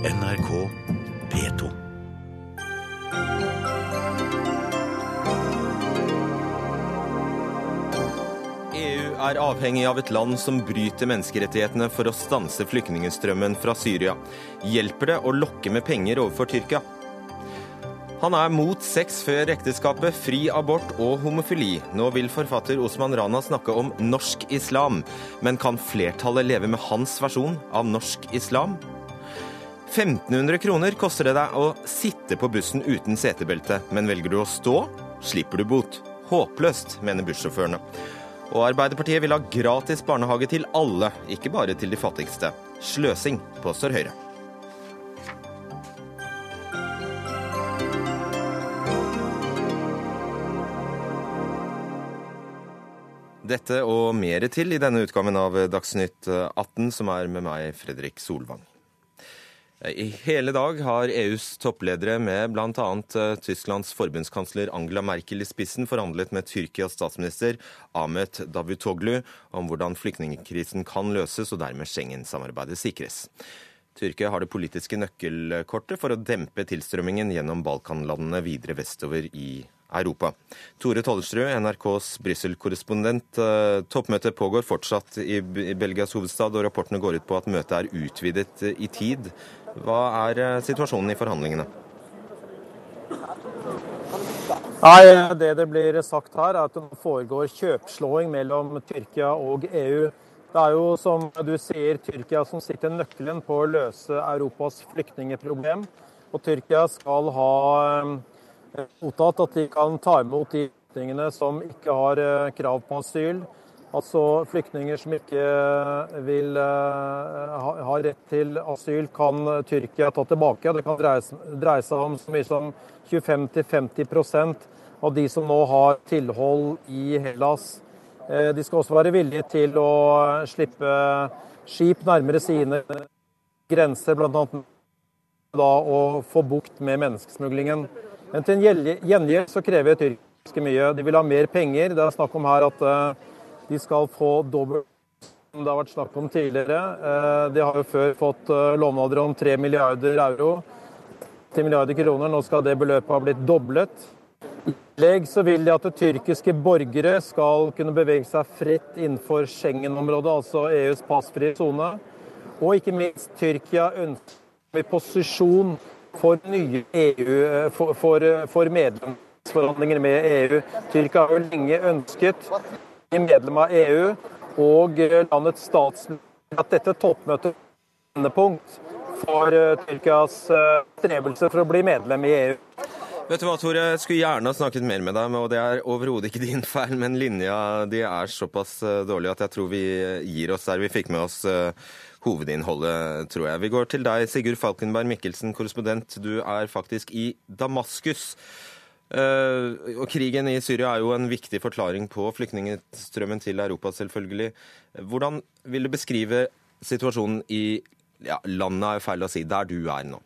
NRK P2. EU er avhengig av et land som bryter menneskerettighetene for å stanse flyktningstrømmen fra Syria. Hjelper det å lokke med penger overfor Tyrkia? Han er mot sex før ekteskapet, fri abort og homofili. Nå vil forfatter Osman Rana snakke om norsk islam, men kan flertallet leve med hans versjon av norsk islam? 1500 kroner koster det deg å sitte på bussen uten setebelte, men velger du å stå, slipper du bot. Håpløst, mener bussjåførene. Og Arbeiderpartiet vil ha gratis barnehage til alle, ikke bare til de fattigste. Sløsing, påstår Høyre. Dette og mer til i denne utgaven av Dagsnytt 18, som er med meg, Fredrik Solvang. I hele dag har EUs toppledere med bl.a. Tysklands forbundskansler Angela Merkel i spissen forhandlet med Tyrkias statsminister Ahmet Davutoglu om hvordan flyktningkrisen kan løses og dermed Schengen-samarbeidet sikres. Tyrkia har det politiske nøkkelkortet for å dempe tilstrømmingen gjennom Balkanlandene videre vestover i Europa. Tore Tollersrud, NRKs Brussel-korrespondent. Toppmøtet pågår fortsatt i Belgias hovedstad, og rapportene går ut på at møtet er utvidet i tid. Hva er situasjonen i forhandlingene? Nei, Det det blir sagt her, er at det foregår kjøpslåing mellom Tyrkia og EU. Det er jo, som du sier, Tyrkia som sitter nøkkelen på å løse Europas flyktningeproblem. Og Tyrkia skal ha mottatt at de kan ta imot de flyktningene som ikke har krav på asyl. Altså flyktninger som ikke vil ha rett til asyl, kan Tyrkia ta tilbake. Det kan dreie seg om så mye som 25-50% av de som nå har tilhold i Hellas. De skal også være villige til å slippe skip nærmere sine grenser, bl.a. da å få bukt med menneskesmuglingen. Men til gjengjeld så krever tyrkiske mye. De vil ha mer penger. Det er snakk om her at de skal få dobbelt som det har vært snakk om tidligere. De har jo før fått lovnader om 3 milliarder euro. 10 milliarder kroner. Nå skal det beløpet ha blitt doblet. I tillegg så vil de at tyrkiske borgere skal kunne bevege seg fritt innenfor Schengen-området, altså EUs passfrie sone. Og ikke minst Tyrkia ønsker posisjon for nye EU, for, for, for medlemsforhandlinger med EU. Tyrkia har jo lenge ønsket medlem av EU og landets statsminister at dette toppmøtet er endepunkt for Tyrkias strevelse for å bli medlem i EU. Vet du hva, Tore, jeg skulle gjerne ha snakket mer med deg, og det er overhodet ikke din feil, men linja di er såpass dårlig at jeg tror vi gir oss der. Vi fikk med oss hovedinnholdet, tror jeg. Vi går til deg, Sigurd Falkenberg Mikkelsen, korrespondent. Du er faktisk i Damaskus. Uh, og Krigen i Syria er jo en viktig forklaring på flyktningstrømmen til Europa, selvfølgelig. Hvordan vil du beskrive situasjonen i ja, landet, er feil å si, der du er nå?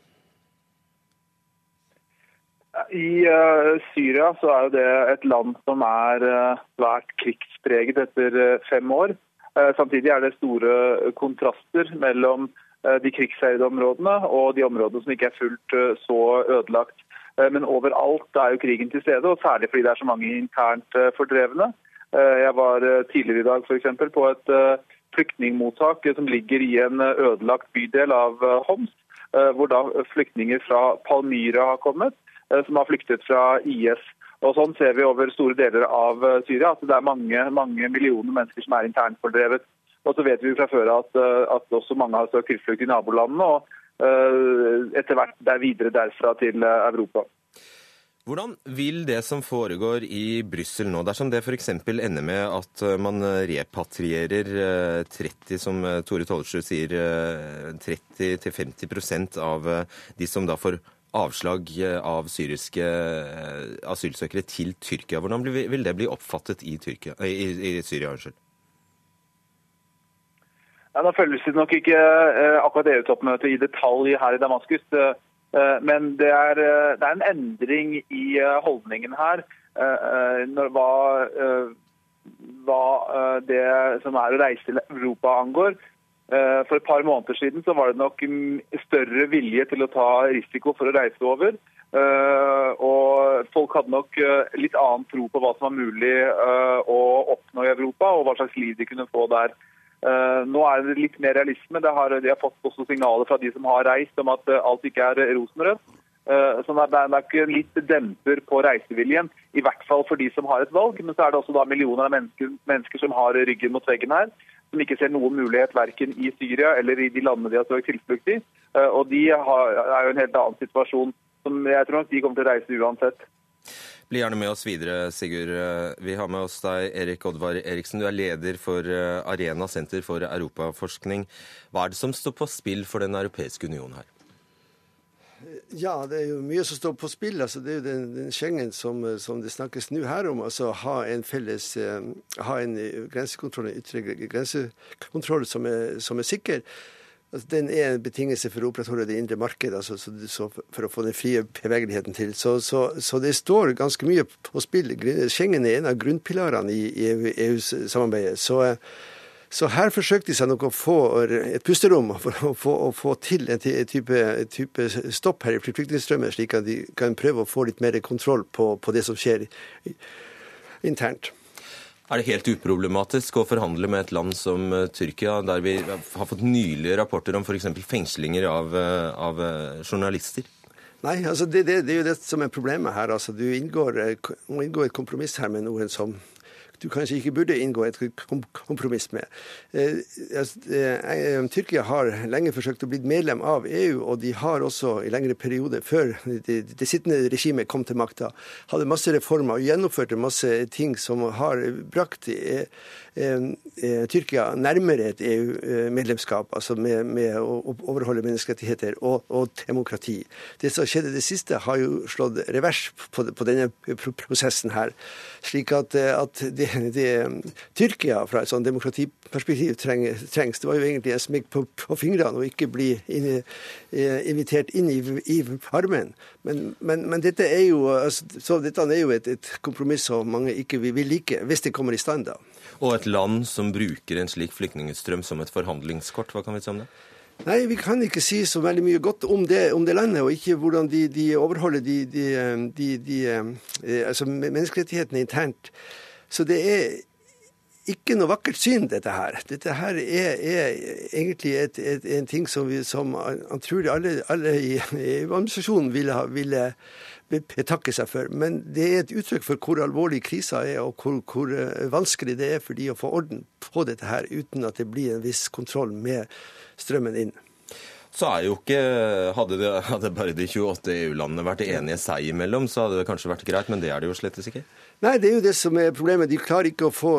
I uh, Syria så er jo det et land som er uh, svært krigspreget etter fem år. Samtidig er det store kontraster mellom de krigsherjede områdene og de områdene som ikke er fullt så ødelagt. Men overalt er jo krigen til stede, og særlig fordi det er så mange internt fordrevne. Jeg var tidligere i dag for eksempel, på et flyktningmottak som ligger i en ødelagt bydel av Homs, hvor da flyktninger fra Palmyra har kommet, som har flyktet fra IS. Og Sånn ser vi over store deler av Syria at det er mange, mange millioner mennesker som er internt fordrevet. Og så vet vi fra før at, at også mange har søkt tilflukt i nabolandene. og etter hvert der videre derfra til Europa. Hvordan vil det som foregår i Brussel nå, dersom det f.eks. ender med at man repatrierer 30, som Tore Tollersrud sier, 30-50% av de som da får avslag av syriske asylsøkere til Tyrkia. Hvordan vil det bli oppfattet i, Tyrkia, i, i Syria? unnskyld? Ja, da følges det nok ikke akkurat EU-toppmøtet i detalj her i Damaskus. Men det er, det er en endring i holdningen her. Hva, hva det som er å reise til Europa angår. For et par måneder siden så var det nok større vilje til å ta risiko for å reise over. Og folk hadde nok litt annen tro på hva som var mulig å oppnå i Europa, og hva slags liv de kunne få der. Nå er det litt mer realisme. Det har, de har fått også signaler fra de som har reist om at alt ikke er rosenrødt. Eh, så det er ikke litt demper på reiseviljen, i hvert fall for de som har et valg. Men så er det også da millioner av mennesker, mennesker som har ryggen mot veggen her, som ikke ser noen mulighet verken i Syria eller i de landene de har søkt tilflukt i. Eh, og de har, er jo en helt annen situasjon som jeg tror nok de kommer til å reise uansett. Bli gjerne med oss videre, Sigurd. Vi har med oss deg, Erik Oddvar Eriksen. Du er leder for eh, Arena senter for europaforskning. Hva er det som står på spill for Den europeiske union her? Ja, det er jo mye som står på spill. Altså, det er jo den, den Schengen som, som, det snakkes nå her om. altså Ha en felles, eh, ha en grensekontroll, en ytre grensekontroll som er, som er sikker. Altså, den er en betingelse for å opprettholde det indre marked, altså, så, så for å få den frie bevegeligheten til. Så, så, det står ganske mye på spill. Schengen er en av grunnpilarene i, EU-samarbeidet. så så her forsøkte de seg nok å få et pusterom for å få, å få til en type, type, stopp her i flyktningstrømmen, slik at de kan prøve å få litt mer kontroll på, på det som skjer internt. Er det helt uproblematisk å forhandle med et land som eh, Tyrkia, der vi har fått nylige rapporter om f.eks. fengslinger av, eh, av, eh, journalister? Nei, altså det, det, det, er jo det som er problemet her. Altså, du inngår, må et kompromiss her med noen som du kanskje ikke burde inngå et kompromiss med. Eh, eh, Tyrkia har lenge forsøkt å bli medlem av EU, og de har også i lengre periode, før det, sittende regimet kom til makta, hadde masse reformer og gjennomførte masse ting som har brakt eh, Tyrkia nærmere et EU-medlemskap, altså med, med, å overholde menneskerettigheter og, og, demokrati. Det som skjedde det siste, har jo slått revers på, på denne prosessen her. Slik at, at det, det Tyrkia fra et sånn demokratiperspektiv trengs, det var jo egentlig en smekk på, på, fingrene og ikke bli inn, eh, invitert inn i, i armen. Men, men, men, dette er jo, altså, dette er jo et, et, kompromiss som mange ikke vil like, hvis det kommer i stand. da. Og et land som bruker en slik flyktningstrøm som et forhandlingskort, hva kan vi si om det? Nei, vi kan ikke si så veldig mye godt om det, om det landet, og ikke hvordan de, de overholder de, de, de eh, altså menneskerettighetene internt. Så det er ikke noe vakkert syn, dette her. Dette her er, er egentlig et, et, en ting som, vi, som antrolig alle, alle i EU-administrasjonen ville, ville betakke seg for. Men det er et uttrykk for hvor alvorlig krisa er, og hvor, hvor eh, vanskelig det er for de å få orden på dette her, uten at det blir en viss kontroll med strømmen inn. Så er jo ikke Hadde, det, hadde bare de 28 EU-landene vært enige seg imellom, så hadde det kanskje vært greit, men det er det jo slett ikke. Nei, det er jo det som er problemet. De klarer ikke å få,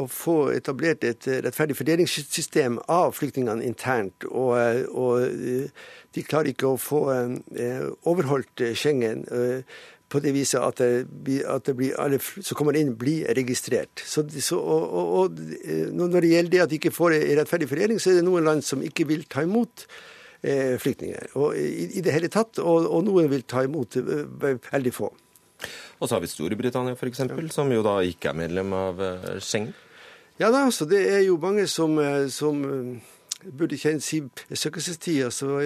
å få etablert et rettferdig fordelingssystem av flyktningene internt. Og, og, de klarer ikke å få eh, overholdt Schengen eh, på det viset at, det, at det blir, alle som kommer inn, blir registrert. Så, så, og, og, eh, når det gjelder det at de ikke får en rettferdig fordeling, så er det noen land som ikke vil ta imot eh, flyktninger i, i, det hele tatt. Og, og noen vil ta imot eh, veldig få. Og så har vi Storbritannia f.eks., som jo da ikke er medlem av eh, Schengen. Ja da, så det er jo mange som, eh, som burde kjenne sin søkelsestid. Så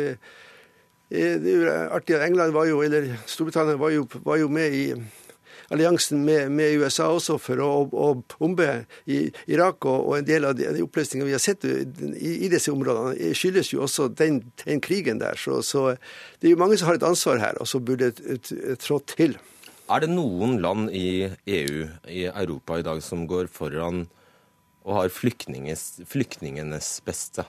det er jo artig at England var jo, eller Storbritannia var jo, var jo med i alliansen med, med, USA også for å, å bombe i Irak. Og, og, en del av de, de oppløsningene vi har sett i, i, disse områdene, skyldes jo også den, den krigen der. Så, så, det er jo mange som har et ansvar her, og som burde trådt til. Er det noen land i EU, i Europa i dag, som går foran og har flyktningenes beste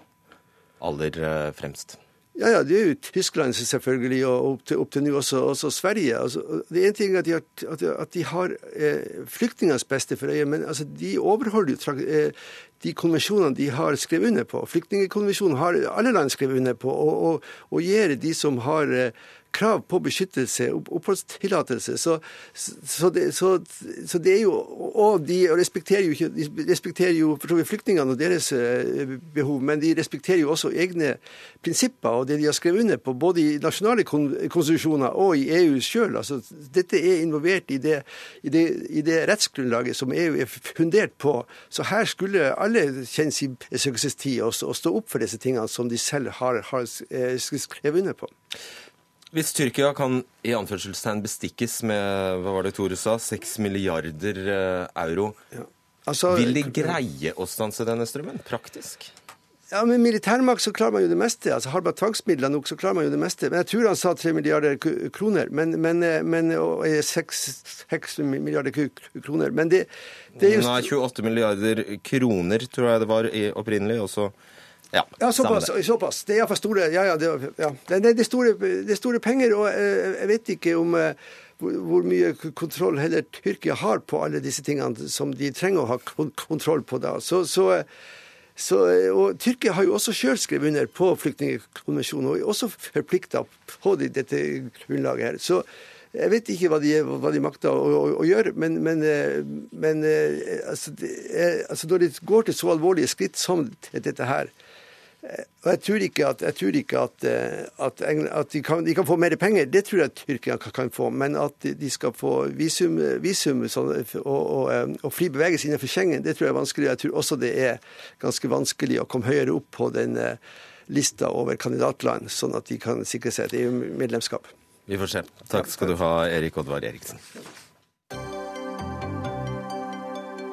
aller eh, fremst? Ja, ja, det er jo Tyskland selvfølgelig, og opp til, opp til nå også, også, Sverige. Altså, det er en ting at de har, at de har eh, flyktningenes beste for øye, men altså, de overholder jo eh, de konvensjonene de har skrevet under på. Flyktningkonvensjonen har alle land skrevet under på, og, og, og gir de som har eh, krav på beskyttelse, oppholdstillatelse. Så, så, det, så, så, det, er jo Og de respekterer jo, ikke, de respekterer jo flyktningene og deres eh, behov, men de respekterer jo også egne prinsipper og det de har skrevet under på, både i nasjonale konstitusjoner og i EU sjøl. Altså, dette er involvert i det, i, det, i det, rettsgrunnlaget som EU er fundert på. Så her skulle alle kjenne sin besøkelsestid og, og stå opp for disse tingene som de selv har, har eh, skrevet under på. Hvis Tyrkia kan i anførselstegn bestikkes med hva var det Tore sa, 6 milliarder eh, euro, ja. altså, vil de greie å stanse denne strømmen praktisk? Ja, Med militærmakt så klarer man jo det meste. altså Har man tvangsmidler nok, så klarer man jo det meste. Men Jeg tror han sa 3 milliarder kroner, men, men, eh, men og 6, 6 milliarder kroner. Men det, det er jo Nei, 28 milliarder kroner, tror jeg det var opprinnelig. og så ja, ja såpass, såpass. Det er iallfall store Ja, ja, det, ja. Det, det, er store, det, er store, penger. Og eh, jeg vet ikke om eh, hvor mye kontroll heller Tyrkia har på alle disse tingene som de trenger å ha kontroll på da. Så, så, så og Tyrkia har jo også sjøl skrevet under på flyktningkonvensjonen, og er også forplikta på dette grunnlaget her. Så jeg vet ikke hva de, hva de makter å, å, å, gjøre, men, men, eh, men altså, altså, når det går til så alvorlige skritt som dette her, og jeg tror ikke at, tror ikke at, at, England, at de, kan, de, kan, få mer penger, det tror jeg Tyrkia kan få. Men at de skal få visum, visum sånn, og, og, eh, og, fri bevegelse innenfor Schengen, det tror jeg er vanskelig. Jeg tror også det er ganske vanskelig å komme høyere opp på den eh, lista over kandidatland, sånn at de kan sikre seg et EU-medlemskap. Vi får se. Takk skal du ha, Erik Oddvar Eriksen.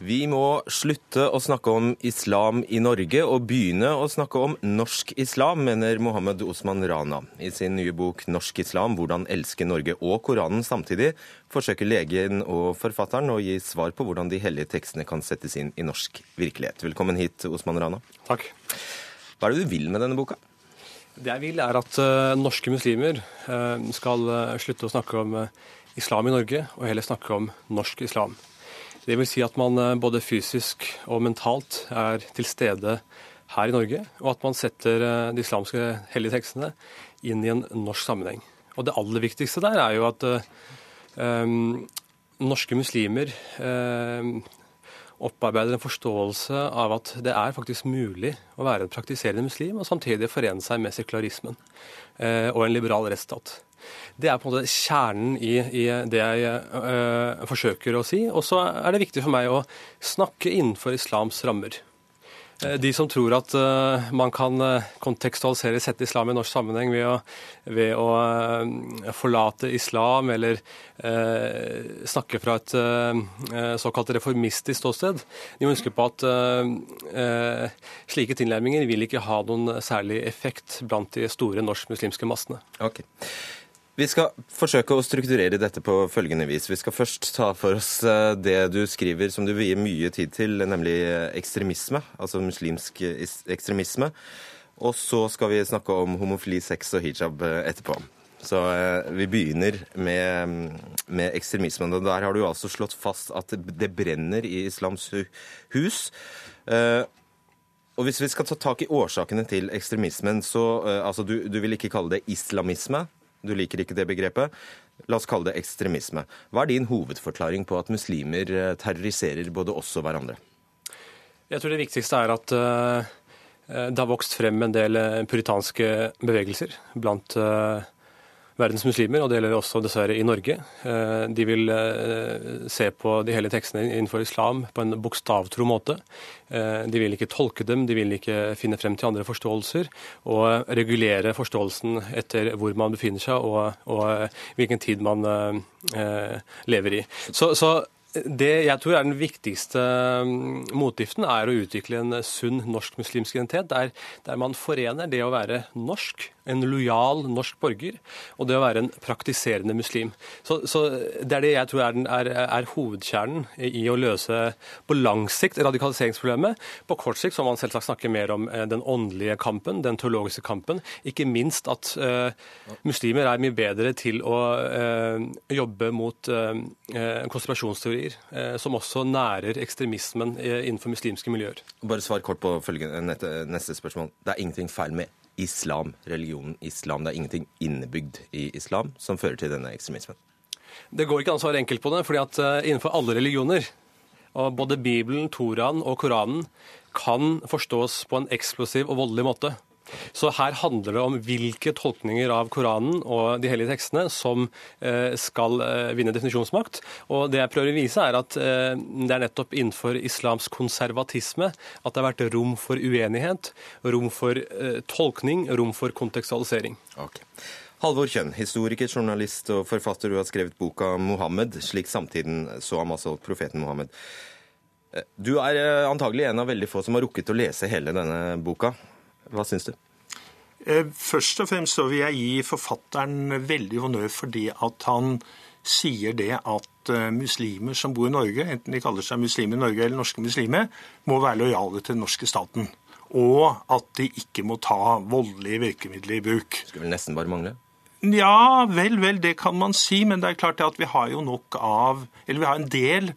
Vi må slutte å snakke om islam i Norge og begynne å snakke om norsk islam, mener Mohammed Osman Rana. I sin nye bok 'Norsk islam hvordan elske Norge og Koranen samtidig' forsøker legen og forfatteren å gi svar på hvordan de hellige tekstene kan settes inn i norsk virkelighet. Velkommen hit, Osman Rana. Takk. Hva er det du vil med denne boka? Det jeg vil, er at uh, norske muslimer uh, skal uh, slutte å snakke om islam i Norge, og heller snakke om norsk islam. Det vil si at man eh, både fysisk og mentalt er til stede her i Norge, og at man setter eh, de islamske hellige tekstene inn i en norsk sammenheng. Og Det aller viktigste der er jo at um, norske muslimer um, opparbeider en forståelse av at det er faktisk mulig å være en praktiserende muslim og samtidig forene seg med sekularismen uh, og en liberal rettsstat. Det er på en måte kjernen i, i det jeg ø, forsøker å si. Og så er det viktig for meg å snakke innenfor islams rammer. Eh, de som tror at uh, man kan kontekstualisere sette islam i norsk sammenheng ved å, ved å forlate islam eller eh, snakke fra et såkalt reformistisk ståsted, de må huske på at slike tilnærminger vil ikke ha noen særlig effekt blant de store norsk-muslimske massene. Okay. Vi skal forsøke å strukturere dette på følgende vis. Vi skal først ta for oss eh, det du skriver som du vier mye tid til, nemlig ekstremisme. Altså muslimsk ekstremisme. Og så skal vi snakke om homofili, sex og hijab eh, etterpå. Så eh, vi begynner med, med ekstremismen. Og der har du altså slått fast at det brenner i islams hus. Eh, og hvis vi skal ta tak i årsakene til ekstremismen, så eh, altså du, du vil ikke kalle det islamisme? Du liker ikke det begrepet. La oss kalle det ekstremisme. Hva er din hovedforklaring på at muslimer eh, terroriserer både oss og hverandre? Jeg tror det viktigste er at uh, det har vokst frem en del puritanske bevegelser blant uh, verdens muslimer, og det gjelder også dessverre i Norge. Eh, de vil eh, se på de hellige tekstene innenfor islam på en bokstavtro måte. Eh, de vil ikke tolke dem, de vil ikke finne frem til andre forståelser, og regulere forståelsen etter hvor man befinner seg og, og hvilken tid man lever i. Så, så Det jeg tror er den viktigste mm, motgiften, er å utvikle en sunn norsk-muslimsk identitet, der, der, man forener det å være norsk, en lojal norsk borger, og det å være en praktiserende muslim. Så, så Det er det jeg tror er, den, er, er, hovedkjernen i å løse på lang sikt radikaliseringsproblemet. På kort sikt så må man selvsagt snakke mer om eh, den åndelige kampen, den teologiske kampen. Ikke minst at uh, muslimer er mye bedre til å uh, jobbe mot uh, konspirasjonsteorier teorier eh, som også nærer ekstremismen eh, innenfor muslimske miljøer. Bare svar kort på følgende, neste spørsmål. Det er ingenting feil med islam, religionen islam. Det er ingenting innebygd i islam som fører til denne ekstremismen. Det går ikke an å svare enkelt på det, fordi at eh, innenfor alle religioner, og både Bibelen, Toraen og Koranen, kan forstås på en eksplosiv og voldelig måte. Så her handler det om hvilke tolkninger av Koranen og de hellige tekstene som eh, skal eh, vinne definisjonsmakt. Og det jeg prøver å vise, er at eh, det er nettopp innenfor islamsk konservatisme at det har vært rom for uenighet, rom for tolkning, rom for kontekstualisering. Okay. Halvor Kjønn, historiker, journalist og forfatter. Du har skrevet boka 'Mohammed', slik samtiden så ham, altså profeten Mohammed. Du er antagelig en av veldig få som har rukket å lese hele denne boka. Hva syns du? Eh, først og fremst så vil jeg gi forfatteren veldig honnør fordi at han sier det at eh, muslimer som bor i Norge, enten de kaller seg muslimer i Norge eller norske muslimer, må være lojale til den norske staten. Og at de ikke må ta voldelige virkemidler i bruk. Skulle vel nesten bare mangle? Ja, vel, vel, det kan man si. Men det er klart at vi har jo nok av Eller vi har en del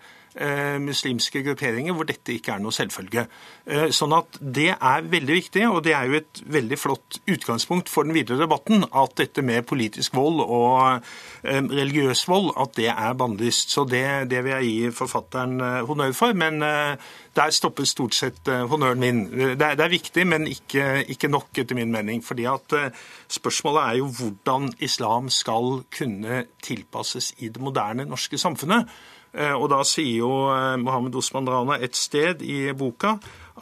muslimske grupperinger hvor dette ikke er noe selvfølge. Eh, sånn at Det er veldig viktig, og det er jo et veldig flott utgangspunkt for den videre debatten, at dette med politisk vold og eh, religiøs vold at det er bannlyst. Så det, det, vil jeg gi forfatteren honnør for. Men der stopper stort sett honnøren min. Det er, det er viktig, men ikke, ikke, nok, etter min mening. fordi at Spørsmålet er jo hvordan islam skal kunne tilpasses i det moderne norske samfunnet. Eh, og da sier jo eh, Mohammed Osman Rana et sted i boka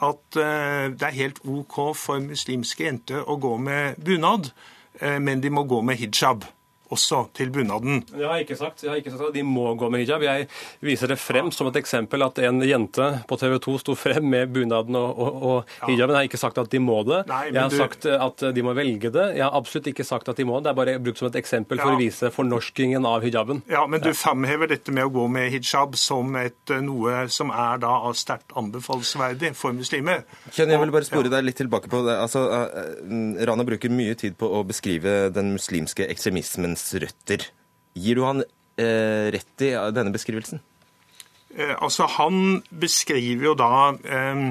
at eh, det er helt OK for muslimske jenter å gå med bunad, men de må gå med hijab også til bunaden. Det har jeg ikke sagt. Jeg har ikke sagt at de må gå med hijab. Jeg viser det frem som et eksempel at en jente på TV 2 sto frem med bunaden og, og, og hijaben. Jeg har ikke sagt at de må det. Nei, jeg har du... sagt at de må velge det. Jeg har absolutt ikke sagt at de må. Det Det er bare brukt som et eksempel for ja. å vise fornorskingen av hijaben. Ja, Men du framhever dette med å gå med hijab som et, noe som er da sterkt anbefalesverdig for muslimer. Kjønn, jeg vil bare spore deg litt tilbake på det. Altså, Rana bruker mye tid på å beskrive den muslimske ekstremismens røtter. Gir du han eh, rett i denne beskrivelsen? Eh, altså, Han beskriver jo da eh,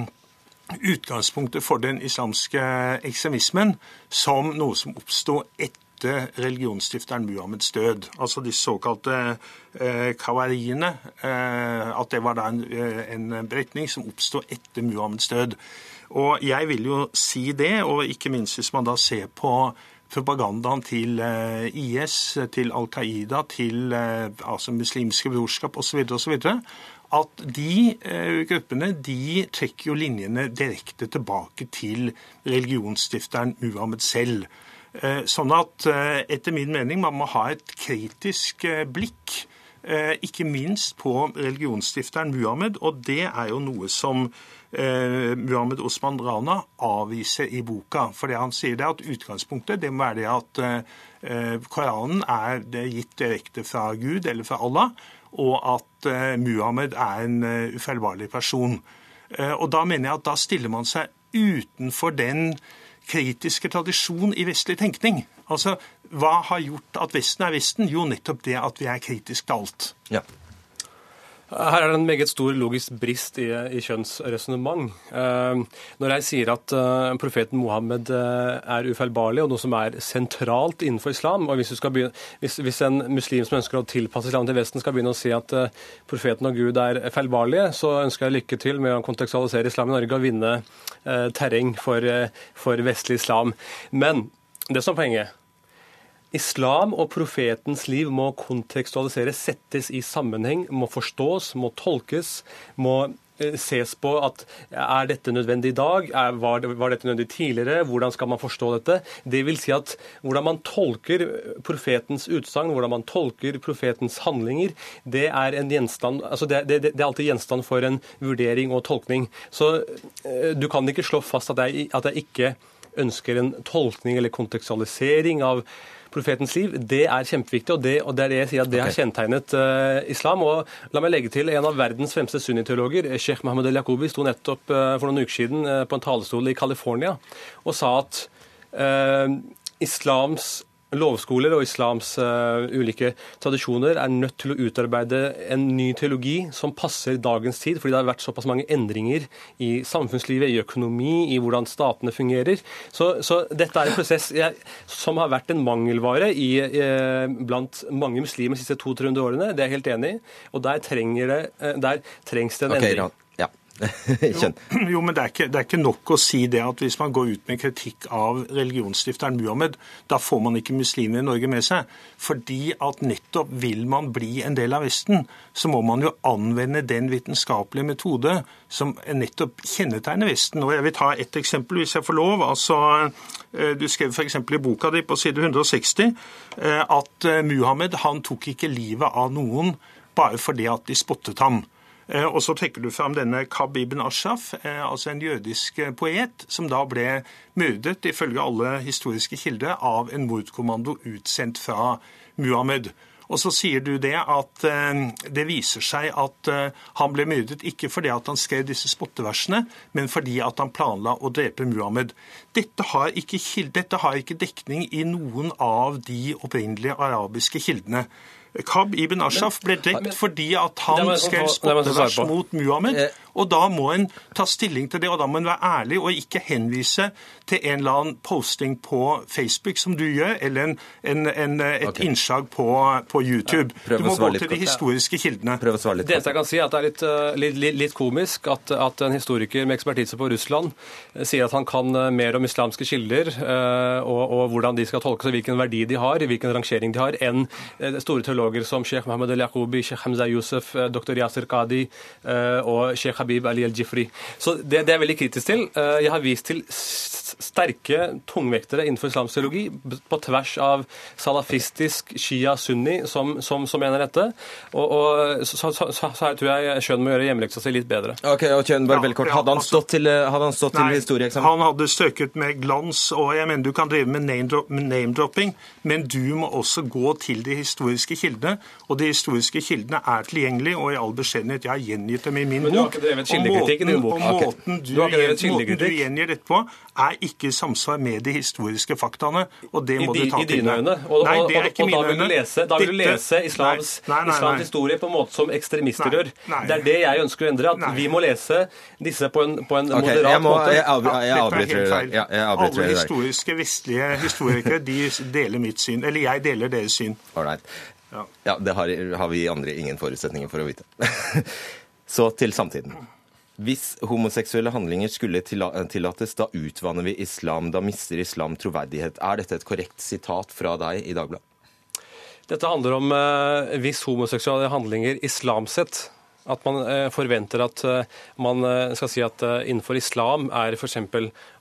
utgangspunktet for den islamske ekstremismen som noe som oppsto etter religionsstifteren Muhammeds død. Altså de såkalte eh, kawariene. Eh, at det var da en, eh, en beretning som oppsto etter Muhammeds død. Og jeg vil jo si det, og ikke minst hvis man da ser på propagandaen til eh, IS, til Al Qaida, til eh, altså muslimske brorskap osv. osv. At de eh, gruppene de trekker jo linjene direkte tilbake til religionsstifteren Muhammed selv. Sånn at etter min mening man må ha et kritisk blikk ikke minst på religionsstifteren Muhammed, og det er jo noe som eh, Muhammed Osman Rana avviser i boka. For det han sier det at utgangspunktet det må være det at eh, Koranen er gitt direkte fra Gud eller fra Allah, og at eh, Muhammed er en uh, ufeilbarlig person. Eh, og da mener jeg at da stiller man seg utenfor den kritiske tradisjon i vestlig tenkning. Altså, Hva har gjort at Vesten er Vesten? Jo, nettopp det at vi er kritiske til alt. Ja. Her er det en meget stor logisk brist i, i kjønnsresonnement. Uh, når jeg sier at uh, profeten Mohammed uh, er ufeilbarlig, og noe som er sentralt innenfor islam og hvis, begynne, hvis, hvis, en muslim som ønsker å tilpasse islam til Vesten, skal begynne å si at profeten og Gud er feilbarlige, så ønsker jeg lykke til med å kontekstualisere islam i Norge og vinne terreng for, for vestlig islam. Men det som er poenget Islam og profetens liv må kontekstualiseres, settes i sammenheng, må forstås, må tolkes, må eh, ses på at er dette nødvendig i dag? Er, var, var, dette nødvendig tidligere? Hvordan skal man forstå dette? Det vil si at hvordan man tolker profetens utsagn, hvordan man tolker profetens handlinger, det er, en gjenstand, altså det, det, det er alltid gjenstand for en vurdering og tolkning. Så eh, du kan ikke slå fast at jeg, at jeg ikke ønsker en tolkning eller kontekstualisering av profetens liv, det er kjempeviktig. Og det, og det er det jeg sier at det har kjennetegnet uh, islam. Og la meg legge til en av verdens fremste sunniteologer, sheikh Mohammed el-Yakubi, sto nettopp uh, for noen uker siden uh, på en talerstol i California og sa at islams lovskoler og islams uh, ulike tradisjoner er nødt til å utarbeide en ny teologi som passer dagens tid, fordi det har vært såpass mange endringer i samfunnslivet, i økonomi, i hvordan statene fungerer. Så, så dette er en prosess jeg, som har vært en mangelvare i, uh, blant mange muslimer de siste 200-300 årene. Det er jeg helt enig i. Og der, det, uh, der trengs det en okay, endring. Jo, jo, men det er, ikke, det er, ikke, nok å si det at hvis man går ut med kritikk av religionsstifteren Muhammed, da får man ikke muslimer i Norge med seg. Fordi at nettopp vil man bli en del av Vesten, så må man jo anvende den vitenskapelige metode som nettopp kjennetegner Vesten. Og Jeg vil ta ett eksempel, hvis jeg får lov. Altså, eh, du skrev f.eks. i boka di på side 160 eh, at eh, Muhammed han tok ikke livet av noen bare fordi at de spottet ham. Eh, og så trekker du fram denne Kab ibn Ashraf, eh, altså en jødisk eh, poet, som da ble myrdet, ifølge alle historiske kilder, av en mordkommando utsendt fra Muhammed. Og så sier du det at det viser seg at han ble myrdet ikke fordi at han skrev disse spotteversene, men fordi at han planla å drepe Muhammed. Dette har ikke, dette har ikke dekning i noen av de opprinnelige arabiske kildene. Kab ibn Ashraf ble drept fordi at han skrev skottevers mot Muhammed. Eh, og Da må en ta stilling til det, og da må en være ærlig og ikke henvise til en eller annen posting på Facebook, som du gjør, eller en, en, en, et okay. innslag på, på YouTube. Ja, du må gå til de historiske kildene. Prøv å svare litt. Det jeg kan si, er at det er litt, litt, litt, litt komisk at, at, en historiker med ekspertise på Russland eh, sier at han kan eh, mer om islamske kilder og, og hvordan de skal tolkes, og hvilken verdi de har, hvilken rangering de har, enn store teologer som sheikh Mohammed el-Yaqubi, sheikh Hamza Yusuf, doktor Yasir Qadi og sheikh Habib Ali al-Jifri. Så det, det er jeg veldig kritisk til. Eh, jeg har vist til sterke tungvektere innenfor islamsk teologi på tvers av salafistisk shia-sunni som, som, som, mener dette. Og, og så, så, så, så, her tror jeg Kjønn må gjøre hjemmeleksa si litt bedre. Ok, og Kjønn, bare veldig kort. Hadde han stått til, hadde han stått nei, til historieeksamen? Han hadde støkket med glans, og jeg mener du kan drive med name-dropping, men du må også gå til de historiske kildene. Og de historiske kildene er tilgjengelige, og i all beskjedenhet, jeg har gjengitt dem i min bok. Drevet kildekritikken i din bok? Og måten du, måten du gjengir dette på, er ikke i samsvar med de historiske faktaene. og det må I, du ta i til deg. Øyne? Og, nei, det er ikke mine øyne. Og da vil du lese islams, nei, nei, islams, historie på en måte som ekstremister gjør. Det er det jeg ønsker å endre. At vi må lese disse på en, på en okay, moderat jeg må, måte. Jeg, jeg, jeg avbryter deg. Ja, Alle historiske vestlige historikere de deler mitt syn. Eller jeg deler deres syn. Ja. ja, det har, har vi andre ingen forutsetninger for å vite. Så til samtiden. Hvis homoseksuelle handlinger skulle tillates, da utvanner vi islam. Da mister islam troverdighet. Er dette et korrekt sitat fra deg i Dagbladet? Dette handler om eh, hvis homoseksuelle handlinger islamsett at man eh, forventer at eh, man eh, skal si at innenfor islam er f.eks.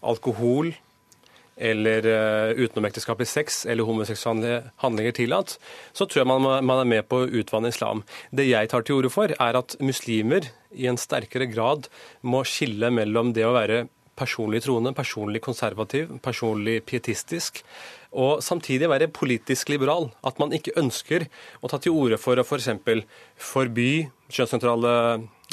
alkohol, eller uh, utenomekteskapelig sex eller homoseksuelle handlinger tillatt, så tror jeg man, man, er med på å utvanne islam. Det jeg tar til orde for, er at muslimer i en sterkere grad må skille mellom det å være personlig troende, personlig konservativ, personlig pietistisk, og samtidig være politisk liberal. At man ikke ønsker å ta til orde for å f.eks. For forby kjønnsnøytrale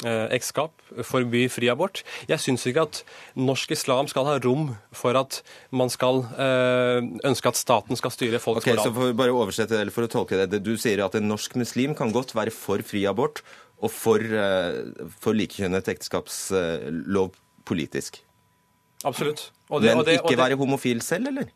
eh, ekteskap, forby fri abort. Jeg syns ikke at norsk islam skal ha rom for at man skal øh, ønske at staten skal styre folks okay, moral. Så for, bare oversette, eller for å tolke det, Du sier at en norsk muslim kan godt være for fri abort og for, øh, for likekjønnet ekteskapslov politisk? Absolutt. Det, Men det, ikke være homofil selv, eller?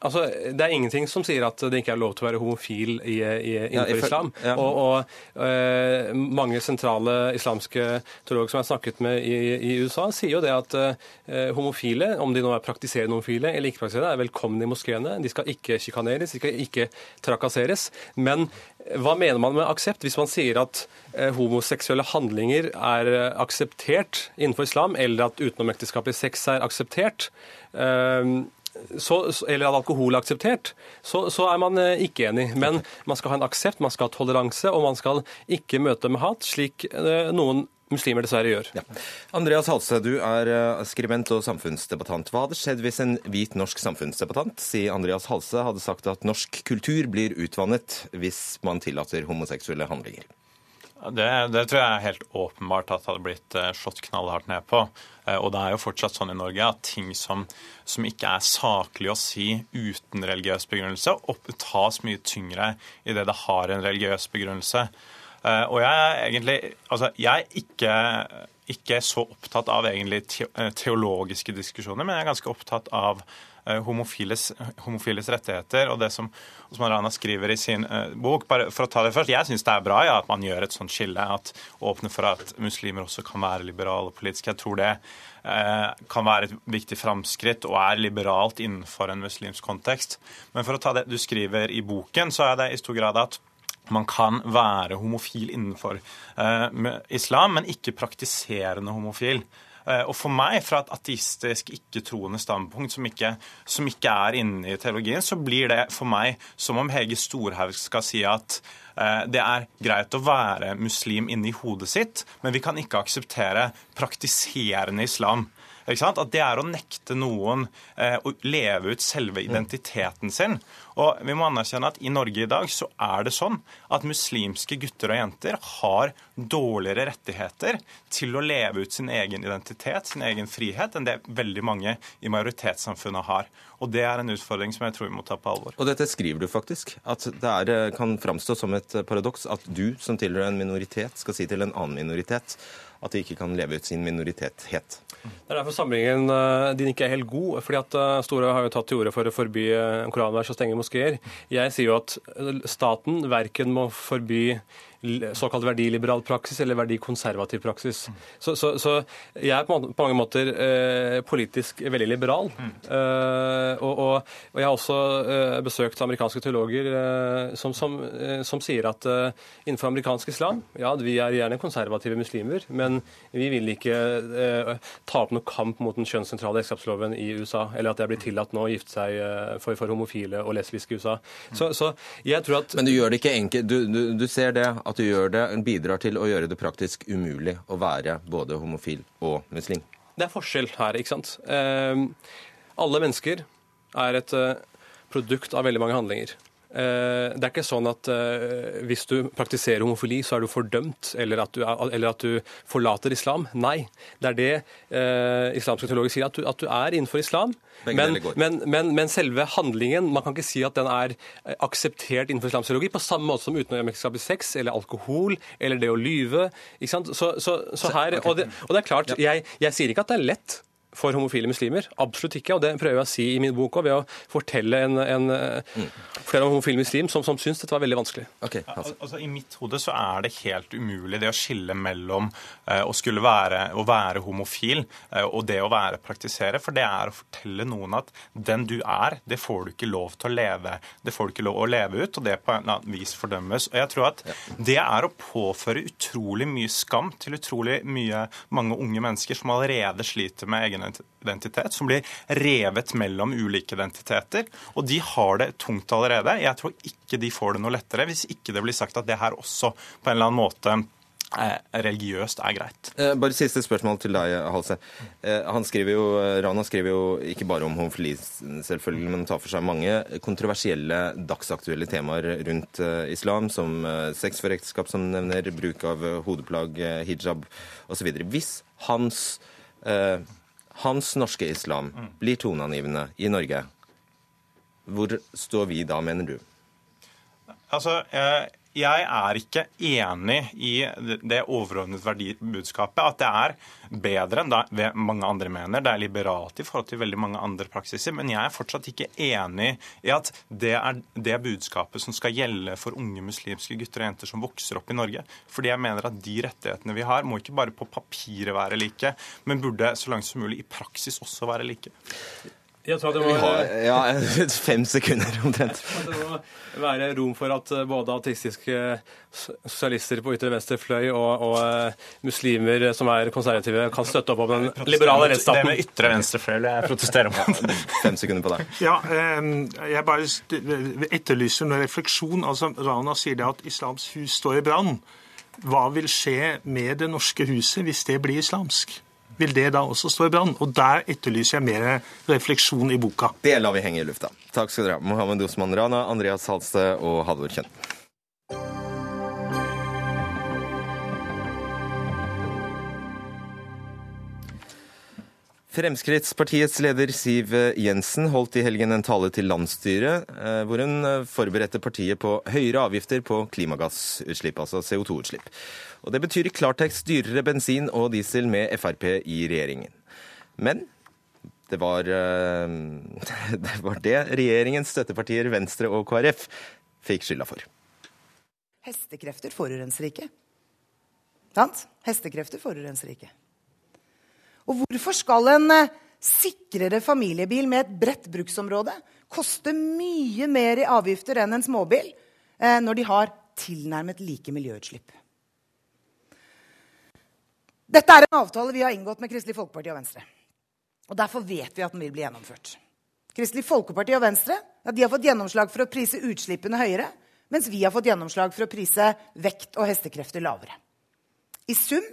Altså, Det er ingenting som sier at det ikke er lov til å være homofil i, i, innenfor ja, islam. ja. Og, og eh, mange sentrale islamske teologer som jeg har snakket med i, i USA, sier jo det at eh, homofile, om de nå er praktiserende homofile eller ikke praktiserende, er velkomne i moskeene. De skal ikke sjikaneres, de skal ikke trakasseres. Men hva mener man med aksept hvis man sier at eh, homoseksuelle handlinger er akseptert innenfor islam, eller at utenomekteskapelig sex er akseptert? Eh, så, eller at alkohol er akseptert, så, så er man eh, ikke enig. Men man skal ha en aksept, man skal ha toleranse, og man skal ikke møte med hat, slik eh, noen muslimer dessverre gjør. Ja. Andreas Halse, du er eh, skribent og samfunnsdebattant. Hva hadde skjedd hvis en hvit norsk samfunnsdebattant, sier Andreas Halse, hadde sagt at norsk kultur blir utvannet hvis man tillater homoseksuelle handlinger? Det, det tror jeg er helt åpenbart at det hadde blitt eh, slått knallhardt ned på. Eh, Og det er jo fortsatt sånn i Norge at ting som, som ikke er saklig å si uten religiøs begrunnelse, opp, tas mye tyngre i det har en religiøs begrunnelse. Eh, Og jeg er egentlig Altså, jeg er ikke, ikke så opptatt av egentlig teologiske diskusjoner, men jeg er ganske opptatt av homofiles, homofiles rettigheter. Og det som Osman Rana skriver i sin eh, bok, bare for å ta det først, jeg syns det er bra ja, at man gjør et sånt skille. At åpner for at muslimer også kan være liberale politiske. Jeg tror det eh, kan være et viktig framskritt og er liberalt innenfor en muslimsk kontekst. Men for å ta det du skriver i boken, så er det i stor grad at man kan være homofil innenfor eh, islam, men ikke praktiserende homofil. Eh, Og for meg, fra et ateistisk, ikke-troende standpunkt som ikke, som ikke er inne i teologien, så blir det for meg som om Hege Storhaug skal si at eh, det er greit å være muslim inni hodet sitt, men vi kan ikke akseptere praktiserende islam. At det er å nekte noen eh, å leve ut selve identiteten sin. Og vi må anerkjenne at i Norge i dag så er det sånn at muslimske gutter og jenter har dårligere rettigheter til å leve ut sin egen identitet, sin egen frihet, enn det veldig mange i majoritetssamfunnet har. Og det er en utfordring som jeg tror vi må ta på alvor. Og dette skriver du faktisk. At det er, eh, kan framstå som et paradoks at du som tilhører en minoritet, skal si til en annen minoritet at de ikke kan leve ut sin minoritethet. Det er derfor samlingen eh, din ikke er helt god. fordi at eh, Store har jo tatt til orde for å forby eh, koranvers og stenge moskeer. Jeg sier jo at staten verken må forby såkalt verdiliberal praksis eller verdikonservativ praksis. Så, så, så jeg er på, mange måter eh, politisk veldig liberal. Eh, og, og, og jeg har også eh, besøkt amerikanske teologer eh, som, som, eh, som sier at eh, innenfor amerikansk islam, ja, vi er gjerne konservative muslimer, men vi vil ikke eh, ta opp noe kamp mot den kjønnssentrale ekteskapsloven i USA, eller at det er blitt tillatt nå å gifte seg eh, for, for homofile og lesbiske i USA. Så, så jeg tror at Men du gjør det ikke enkelt. Du, du, du ser det, at du det, bidrar til å gjøre det praktisk umulig å være både homofil og muslim. Det er forskjell her, ikke sant. Eh, alle mennesker er et eh, produkt av veldig mange handlinger. Eh, det er ikke sånn at eh, hvis du praktiserer homofili, så er du fordømt, eller at du, er, eller at du forlater islam. Nei. Det er det eh, islamske teologer sier, at du, at du er innenfor islam. Men, men, men, men selve handlingen Man kan ikke si at den er eh, akseptert innenfor islamsk teologi, på samme måte som utenomekteskapelig sex eller alkohol eller det å lyve. Så, så, så her, og, det, og det er klart, jeg, jeg sier ikke at det er lett for homofile muslimer. Absolutt ikke. Og det prøver jeg å si i min bok òg, ved å fortelle en, en, flere om homofile muslim som, som syns dette var veldig vanskelig. Okay, altså. al- altså I mitt hode så er det helt umulig det å skille mellom eh, å skulle være, å være homofil eh, og det å være praktisere. For det er å fortelle noen at den du er, det får du ikke lov til å leve. Det får du ikke lov å leve ut, og det på en annen vis fordømmes. Og jeg tror at det er å påføre utrolig mye skam til utrolig mye mange unge mennesker som allerede sliter med egen identitet, som blir revet mellom ulike identiteter. Og de har det tungt allerede. Jeg tror ikke de får det noe lettere hvis ikke det blir sagt at det her også på en eller annen måte eh, religiøst er greit. Eh, Bare siste spørsmål til deg, Halse. Eh, Han skriver jo, Rana skriver jo ikke bare om homofili, selvfølgelig, men tar for seg mange kontroversielle dagsaktuelle temaer rundt islam, som sex for ekteskap, som nevner, bruk av hodeplagg, hijab osv. Hvis hans, eh, hans norske islam blir toneangivende i Norge, hvor står vi da, mener du? Altså, jeg, jeg er ikke enig i det overordnede verdibudskapet. At det er bedre enn det mange andre mener. Det er liberalt i forhold til veldig mange andre praksiser. Men jeg er fortsatt ikke enig i at det er det budskapet som skal gjelde for unge muslimske gutter og jenter som vokser opp i Norge. Fordi jeg mener at de rettighetene vi har, må ikke bare på papiret være like, men burde så langt som mulig i praksis også være like. Jeg tror det må, har, ja, fem sekunder omtrent. Det må være rom for at eh, både ateistiske sosialister på ytre venstre fløy og, og uh, muslimer som er konservative, kan støtte opp om den liberale rettsstaten. Det med ytre venstre fløy vil jeg protestere mot. fem sekunder på deg. Ja, jeg bare etterlyser noen refleksjon. Altså, Rana sier det at Islams hus står i brann. Hva vil skje med det norske huset hvis det blir islamsk? Vil det da også stå i brann. Og der etterlyser jeg mer refleksjon i boka. Det lar vi henge i lufta. Takk skal dere ha, Mohammed Osman Rana, Andreas Halse og Halvor Kjønn. Fremskrittspartiets leder Siv Jensen holdt i helgen en tale til landsstyret, eh, hvor hun eh, forberedte partiet på høyere avgifter på klimagassutslipp, altså CO2-utslipp. Og Det betyr i klartekst dyrere bensin og diesel med Frp i regjeringen. Men det var, eh, det var det regjeringens støttepartier Venstre og KrF fikk skylda for. Hestekrefter forurenser ikke. Sant? Hestekrefter forurenser ikke. Og hvorfor skal en eh, sikrere familiebil med et bredt bruksområde koste mye mer i avgifter enn en småbil eh, når de har tilnærmet like miljøutslipp? Dette er en avtale vi har inngått med Kristelig Folkeparti og Venstre. Og Derfor vet vi at den vil bli gjennomført. Kristelig Folkeparti og Venstre ja, har fått gjennomslag for å prise utslippene høyere, mens vi har fått gjennomslag for å prise vekt og hestekrefter lavere. I sum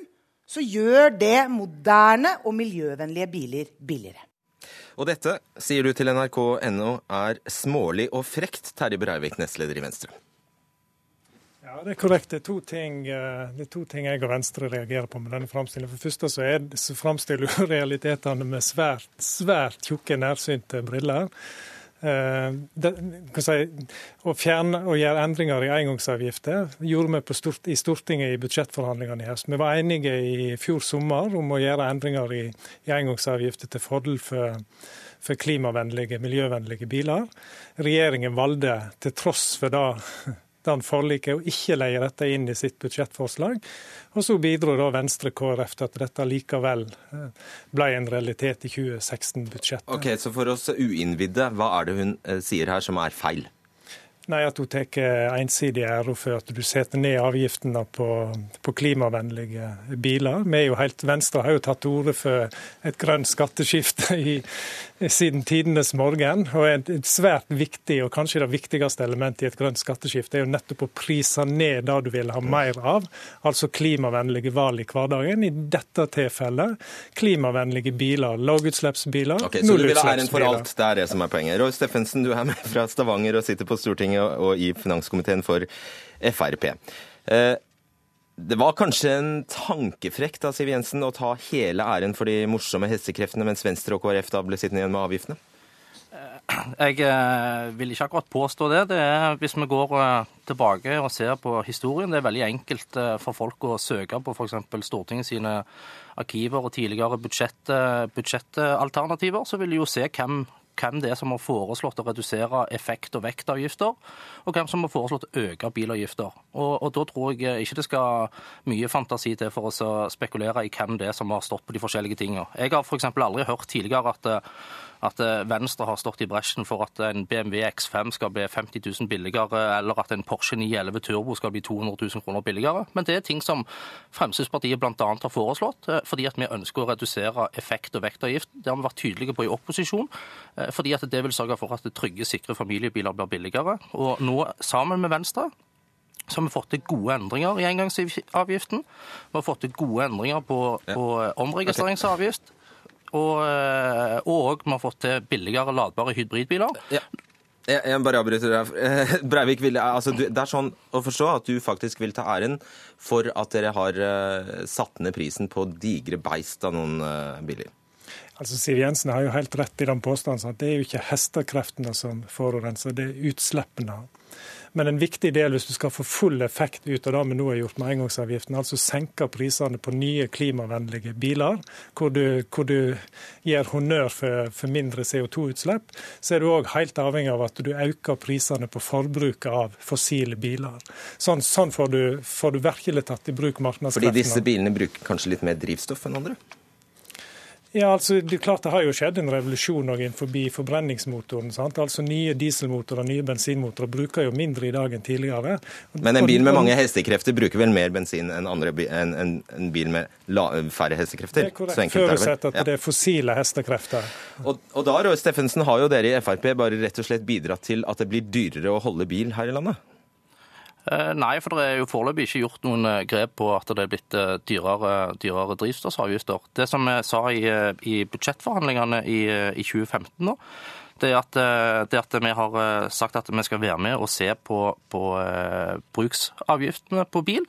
så gjør det moderne og miljøvennlige biler billigere. Og dette, sier du til nrk.no, er smålig og frekt, Terje Breivik, nestleder i Venstre. Ja, Det er korrekt. Det er, to ting, eh, er to ting jeg og Venstre reagerer på med denne framstillingen. For det første så, er, så framstiller du realitetene med svært, svært tjukke, nærsynte briller. Eh, det, si, å fjerne og gjøre endringer i engangsavgifter gjorde vi stort, i Stortinget i budsjettforhandlingene i høst. Vi var enige i fjor sommer om å gjøre endringer i, i engangsavgifter til fordel for, for klimavennlige, miljøvennlige biler. Regjeringen valgte, til tross for det den forliket og ikke leie dette inn i sitt budsjettforslag. Og så bidro da Venstre KrF til at dette likevel eh, ble en realitet i 2016-budsjettet. Ok, Så for oss uinnvidde, hva er det hun eh, sier her som er feil? Nei, At hun tar ensidig ære for at du setter ned avgiftene på, på, klimavennlige biler. Vi er jo helt, Venstre har jo tatt til orde for et grønt skatteskifte i, siden tidenes morgen. Og et, et, svært viktig, og kanskje det viktigste elementet i et grønt skatteskifte, er jo nettopp å prise ned det du vil ha mer av, altså klimavennlige valg i hverdagen. I dette tilfellet klimavennlige biler. Lavutslippsbiler, okay, Så du vil ha æren for alt, det er det som er poenget. Roy Steffensen, du er med fra Stavanger og sitter på Stortinget og i finanskomiteen for Frp. Eh, det var kanskje en tankefrekk da, Siv Jensen å ta hele æren for de morsomme hestekreftene, mens Venstre og KrF da ble sittende igjen med avgiftene? Jeg eh, vil ikke akkurat påstå det. det er, hvis vi går eh, tilbake og ser på historien, det er veldig enkelt for folk å søke på f.eks. Stortinget sine arkiver og tidligere budsjett, budsjettalternativer, så vil de jo se hvem hvem det er som har foreslått å redusere effekt- og vektavgifter, og hvem som har foreslått å øke bilavgifter. Og, og Da tror jeg ikke det skal mye fantasi til for å spekulere i hvem det er som har stått på de forskjellige tingene. Jeg har f.eks. aldri hørt tidligere at at eh, Venstre har stått i bresjen for at en BMW X5 skal bli 50 000 billigere, eller at en Porsche 911 Turbo skal bli 200 000 kroner billigere. Men det er ting som Fremskrittspartiet bl.a. har foreslått, eh, fordi at vi ønsker å redusere effekt- og vektavgift. Det har vi vært tydelige på i opposisjon, eh, fordi at det vil sørge for at trygge, sikre familiebiler blir billigere. Og nå, sammen med Venstre, så har vi fått til gode endringer i engangsavgiften. Vi har fått til gode endringer på, på omregistreringsavgift. Og, eh, og vi har fått til billigere ladbare hybridbiler. Ja. Jeg, jeg bare avbryter deg. Breivik, vil, altså, det er sånn å forstå at du faktisk vil ta æren for at dere har uh, satt ned prisen på digre beist av noen uh, biler? Altså Siv Jensen har jo helt rett i den påstanden at det er jo ikke hestekreftene som forurenser, det er utslippene. Men en viktig del hvis du skal få full effekt ut av det vi nå har gjort med engangsavgiften, altså senke prisene på nye klimavennlige biler, hvor du, hvor du gir honnør for, for mindre CO2-utslipp, så er du òg helt avhengig av at du øker prisene på forbruket av fossile biler. Sånn, sånn får, du, får, du, virkelig tatt i bruk markedskreftene. Fordi disse bilene bruker kanskje litt mer drivstoff enn andre? Ja, altså, det er klart det har jo skjedd en revolusjon innenfor forbrenningsmotoren. Sant? Altså Nye dieselmotorer og nye bensinmotorer bruker jo mindre i dag enn tidligere. Men en bil med mange hestekrefter bruker vel mer bensin enn andre, en, en, en bil med la, færre hestekrefter? Det er korrekt, forutsatt at ja. det er fossile hestekrefter. Og, og da, Roy Steffensen, har jo dere i Frp bare rett og slett bidratt til at det blir dyrere å holde bil her i landet? Eh, nei, for det er jo foreløpig ikke gjort noen eh, grep på at det er blitt eh, dyrere, dyrere drivstoffavgifter. Det som vi sa i, i budsjettforhandlingene i, i 2015 nå, det at, eh, det at, vi har eh, sagt at vi skal være med og se på, på uh, bruksavgiftene på bil.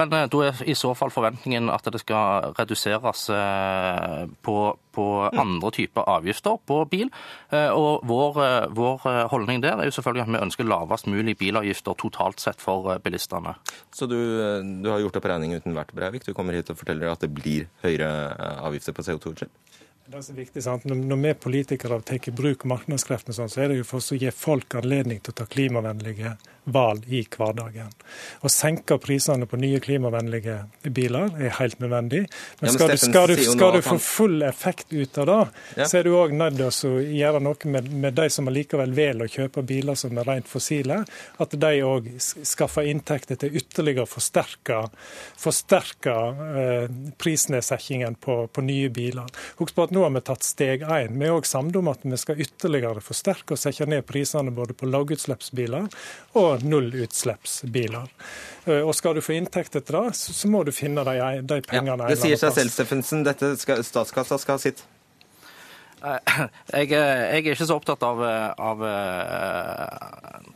Men uh, da er i så fall forventningen at det skal reduseres uh, på, på, andre typer avgifter på bil. Og vår, vår, holdning der er jo selvfølgelig at vi ønsker lavest mulig bilavgifter totalt sett for bilistene. Så du, du har gjort opp regning uten hvert, Breivik. Du kommer hit og forteller at det blir høyere avgifter på CO2-utslipp? Det er så viktig, sant? Når vi politikere tar i bruk markedskreftene, sånn, så er det jo for å gi folk anledning til å ta klimavennlige valg i hverdagen. Å senke prisene på nye klimavennlige biler er helt nødvendig. Men skal, du, skal, du, skal du, få full effekt ut av det, så er du òg nødt til å gjøre noe med, med de som allikevel velger å kjøpe biler som er rent fossile. At de òg skaffer inntekter til ytterligere å forsterke, forsterke eh, prisnedsettingen på, på, nye biler. Husk på at nå har vi tatt steg én. Vi er òg samde om at vi skal ytterligere forsterke og sette ned prisene både på lavutslippsbiler og nullutslippsbiler. Eh, og Skal du få inntekt etter det, så må du finne de, de pengene. Ja, det sier seg selv, Steffensen. Dette skal, statskassa skal ha sitt. Eh, jeg, jeg, er ikke så opptatt av, av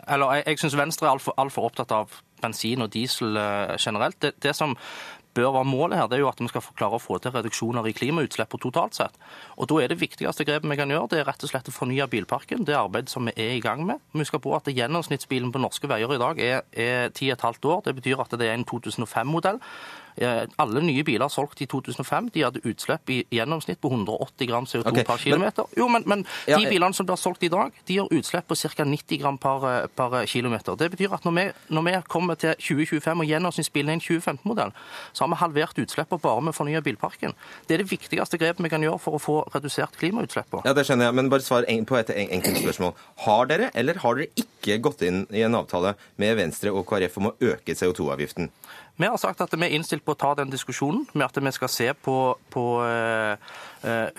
Eller jeg, jeg syns Venstre er altfor alt opptatt av bensin og diesel generelt. Det, det, som bør være målet her, det er jo at vi skal klare å få til reduksjoner i klimautslipp totalt sett. Og Da er det viktigste grepet vi kan gjøre, det er rett og slett å fornye bilparken. Det er arbeid som vi er i gang med. Vi husker på at Gjennomsnittsbilen på norske veier i dag er, er 10,5 år. Det betyr at det er en 2005-modell. Eh, alle nye biler solgt i 2005 de hadde utslipp i gjennomsnitt på 180 gram CO2 okay, per km. Jo, men, men ja, de bilene som blir solgt i dag, de har utslipp på ca. 90 gram per, eh, per km. Det betyr at når vi, når vi kommer til 2025 og gjennomsnittsbilen er en 2015-modell, så har vi halvert utslippene bare med å fornye bilparken. Det er det viktigste grepet vi kan gjøre for å få redusert klimautslippene. Ja, det skjønner jeg, men bare svar på et enkelt spørsmål. Har dere eller har dere ikke gått inn i en avtale med Venstre og KrF om å øke CO2-avgiften? Vi har sagt at vi er innstilt på å ta den diskusjonen med at vi skal se på, på eh,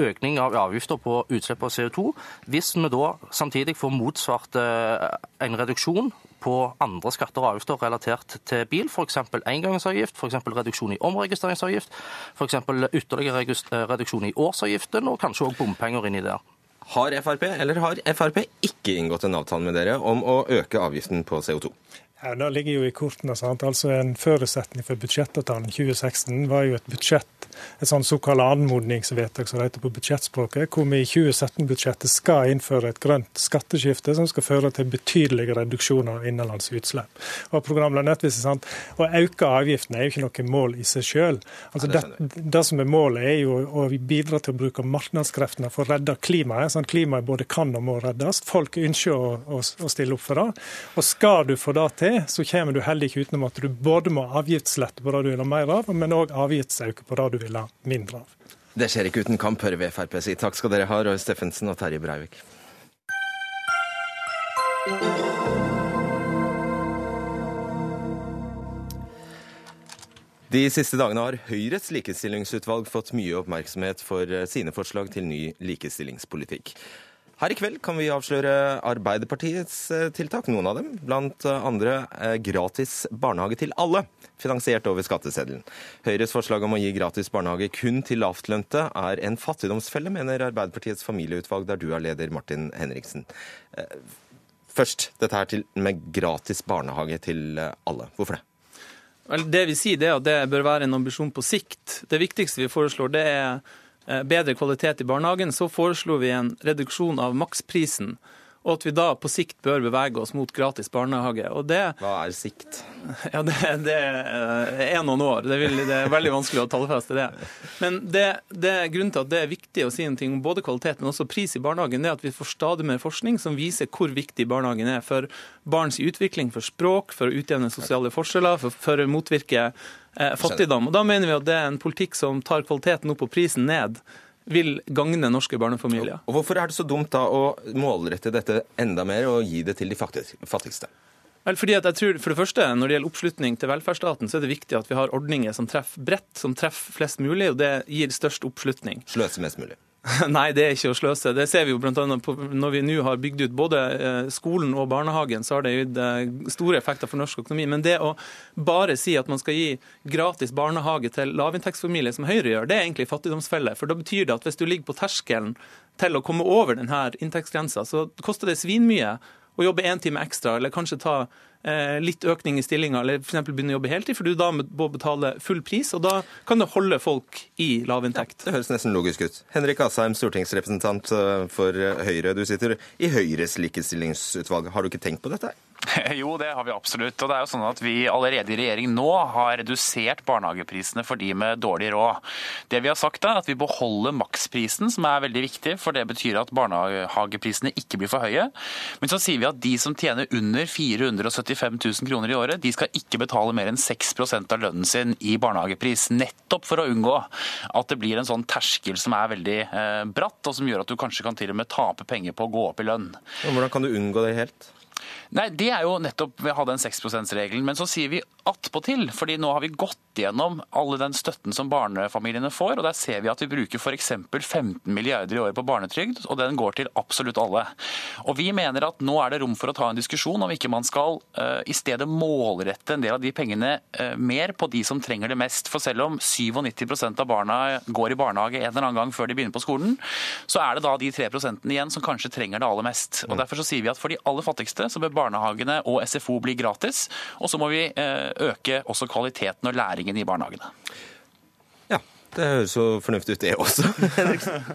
økning av avgifter på utslipp av CO2. Hvis vi da samtidig får motsvart eh, en reduksjon på andre skatter og avgifter relatert til bil, f.eks. engangsavgift, f.eks. reduksjon i omregistreringsavgift, f.eks. ytterligere reduksjon i årsavgiften og kanskje òg bompenger inni der. Har Frp eller har Frp ikke inngått en avtale med dere om å øke avgiften på CO2? Ja, Det ligger jo i kortene. sant? Altså En forutsetning for budsjettavtalen 2016 var jo et budsjett et sånn såkalt anmodningsvedtak som det heter på budsjettspråket, hvor vi i 2017-budsjettet skal innføre et grønt skatteskifte som skal føre til betydelige reduksjoner av innenlands utslipp. Og programleder sant? Å øke avgiftene er jo ikke noe mål i seg sjøl. Altså, det, det, som er målet, er jo å bidra til å bruke markedskreftene for å redde klimaet. sånn Klimaet både kan og må reddes. Folk ønsker å, å, å stille opp for det. Og skal du få det til, så kommer du heller ikke utenom at du både må avgiftslette på det du vil ha mer av, men òg avgiftsøke på det du vil ha mindre av. Det skjer ikke uten kamp, hører vi Frp si. Takk skal dere ha, Roy Steffensen og Terje Breivik. De siste dagene har Høyres likestillingsutvalg fått mye oppmerksomhet for sine forslag til ny likestillingspolitikk. Her i kveld kan vi avsløre Arbeiderpartiets eh, tiltak, noen av dem. Blant eh, andre eh, gratis barnehage til alle, finansiert over skatteseddelen. Høyres forslag om å gi gratis barnehage kun til lavtlønte er en fattigdomsfelle, mener Arbeiderpartiets familieutvalg, der du er leder, Martin Henriksen. Først dette her med gratis barnehage til alle. Hvorfor det? Vel, det vi sier, er at det bør være en ambisjon på sikt. Det viktigste vi foreslår, det er bedre kvalitet i barnehagen, så foreslo vi en reduksjon av maksprisen og at vi da på sikt bør bevege oss mot gratis barnehage. Og det, Hva er sikt? Ja, det, det er noen år. Det, vil, det, er veldig vanskelig å tallfeste det. Men det, det, grunnen til at det er viktig å si noe om både kvalitet, men også pris i barnehagen, det er at vi får stadig mer forskning som viser hvor viktig barnehagen er for barns utvikling, for språk, for å utjevne sosiale forskjeller, for, for å motvirke eh, fattigdom. Og da mener vi at det er en politikk som tar kvaliteten opp og prisen ned vil gagne norske barnefamilier. Og Hvorfor er det så dumt da å målrette dette enda mer og gi det til de fattigste? Vel, fordi at jeg tror, for det første, Når det gjelder oppslutning til velferdsstaten, så er det viktig at vi har ordninger som treffer bredt, som treffer flest mulig, og det gir størst oppslutning. Sløse mest mulig. Nei, det er ikke å sløse. Det ser vi jo bl.a. når vi nå har bygd ut både eh, skolen og barnehagen, så har det gitt eh, store effekter for norsk økonomi. Men det å bare si at man skal gi gratis barnehage til lavinntektsfamilier, som Høyre gjør, det er egentlig fattigdomsfelle. For da betyr det at hvis du ligger på terskelen til å komme over denne inntektsgrensa, så koster det svinmye å jobbe én time ekstra, eller kanskje ta litt økning i stillinga, eller f.eks. begynne å jobbe heltid, for du da må betale full pris, og da kan det holde folk i lavinntekt. Ja, det høres nesten logisk ut. Henrik Asheim, stortingsrepresentant eh, for Høyre. Du sitter i Høyres likestillingsutvalg. Har du ikke tenkt på dette? Jo, det har vi absolutt. Og det er jo sånn at Vi allerede i regjering nå har redusert barnehageprisene for de med dårlig råd. Det vi har sagt er at vi beholder maksprisen, som er veldig viktig, for det betyr at barnehageprisene ikke blir for høye. Men så sier vi at de som tjener under 475 000 kroner i året, de skal ikke betale mer enn 6 av lønnen sin i barnehagepris. Nettopp for å unngå at det blir en sånn terskel som er veldig eh, bratt, og som gjør at du kanskje kan til og med tape penger på å gå opp i lønn. Hvordan kan du unngå det helt? Nei, Det er jo nettopp ved å ha den 6 %-regelen. Men så sier vi attpåtil, fordi nå har vi gått gjennom alle den støtten som barnefamiliene får. og Der ser vi at vi bruker f.eks. 15 milliarder i året på barnetrygd, og den går til absolutt alle. Og Vi mener at nå er det rom for å ta en diskusjon om ikke man skal uh, i stedet målrette en del av de pengene uh, mer på de som trenger det mest. For selv om 97% av barna går i barnehage en eller annen gang før de begynner på skolen, så er det da de 3% igjen som kanskje trenger det aller mest. Og Derfor så sier vi at for de aller fattigste så bør barnehagene og SFO blir gratis. Og så må vi uh, øke også kvaliteten og læringen i barnehagene. Ja, det høres så fornuftig ut det også.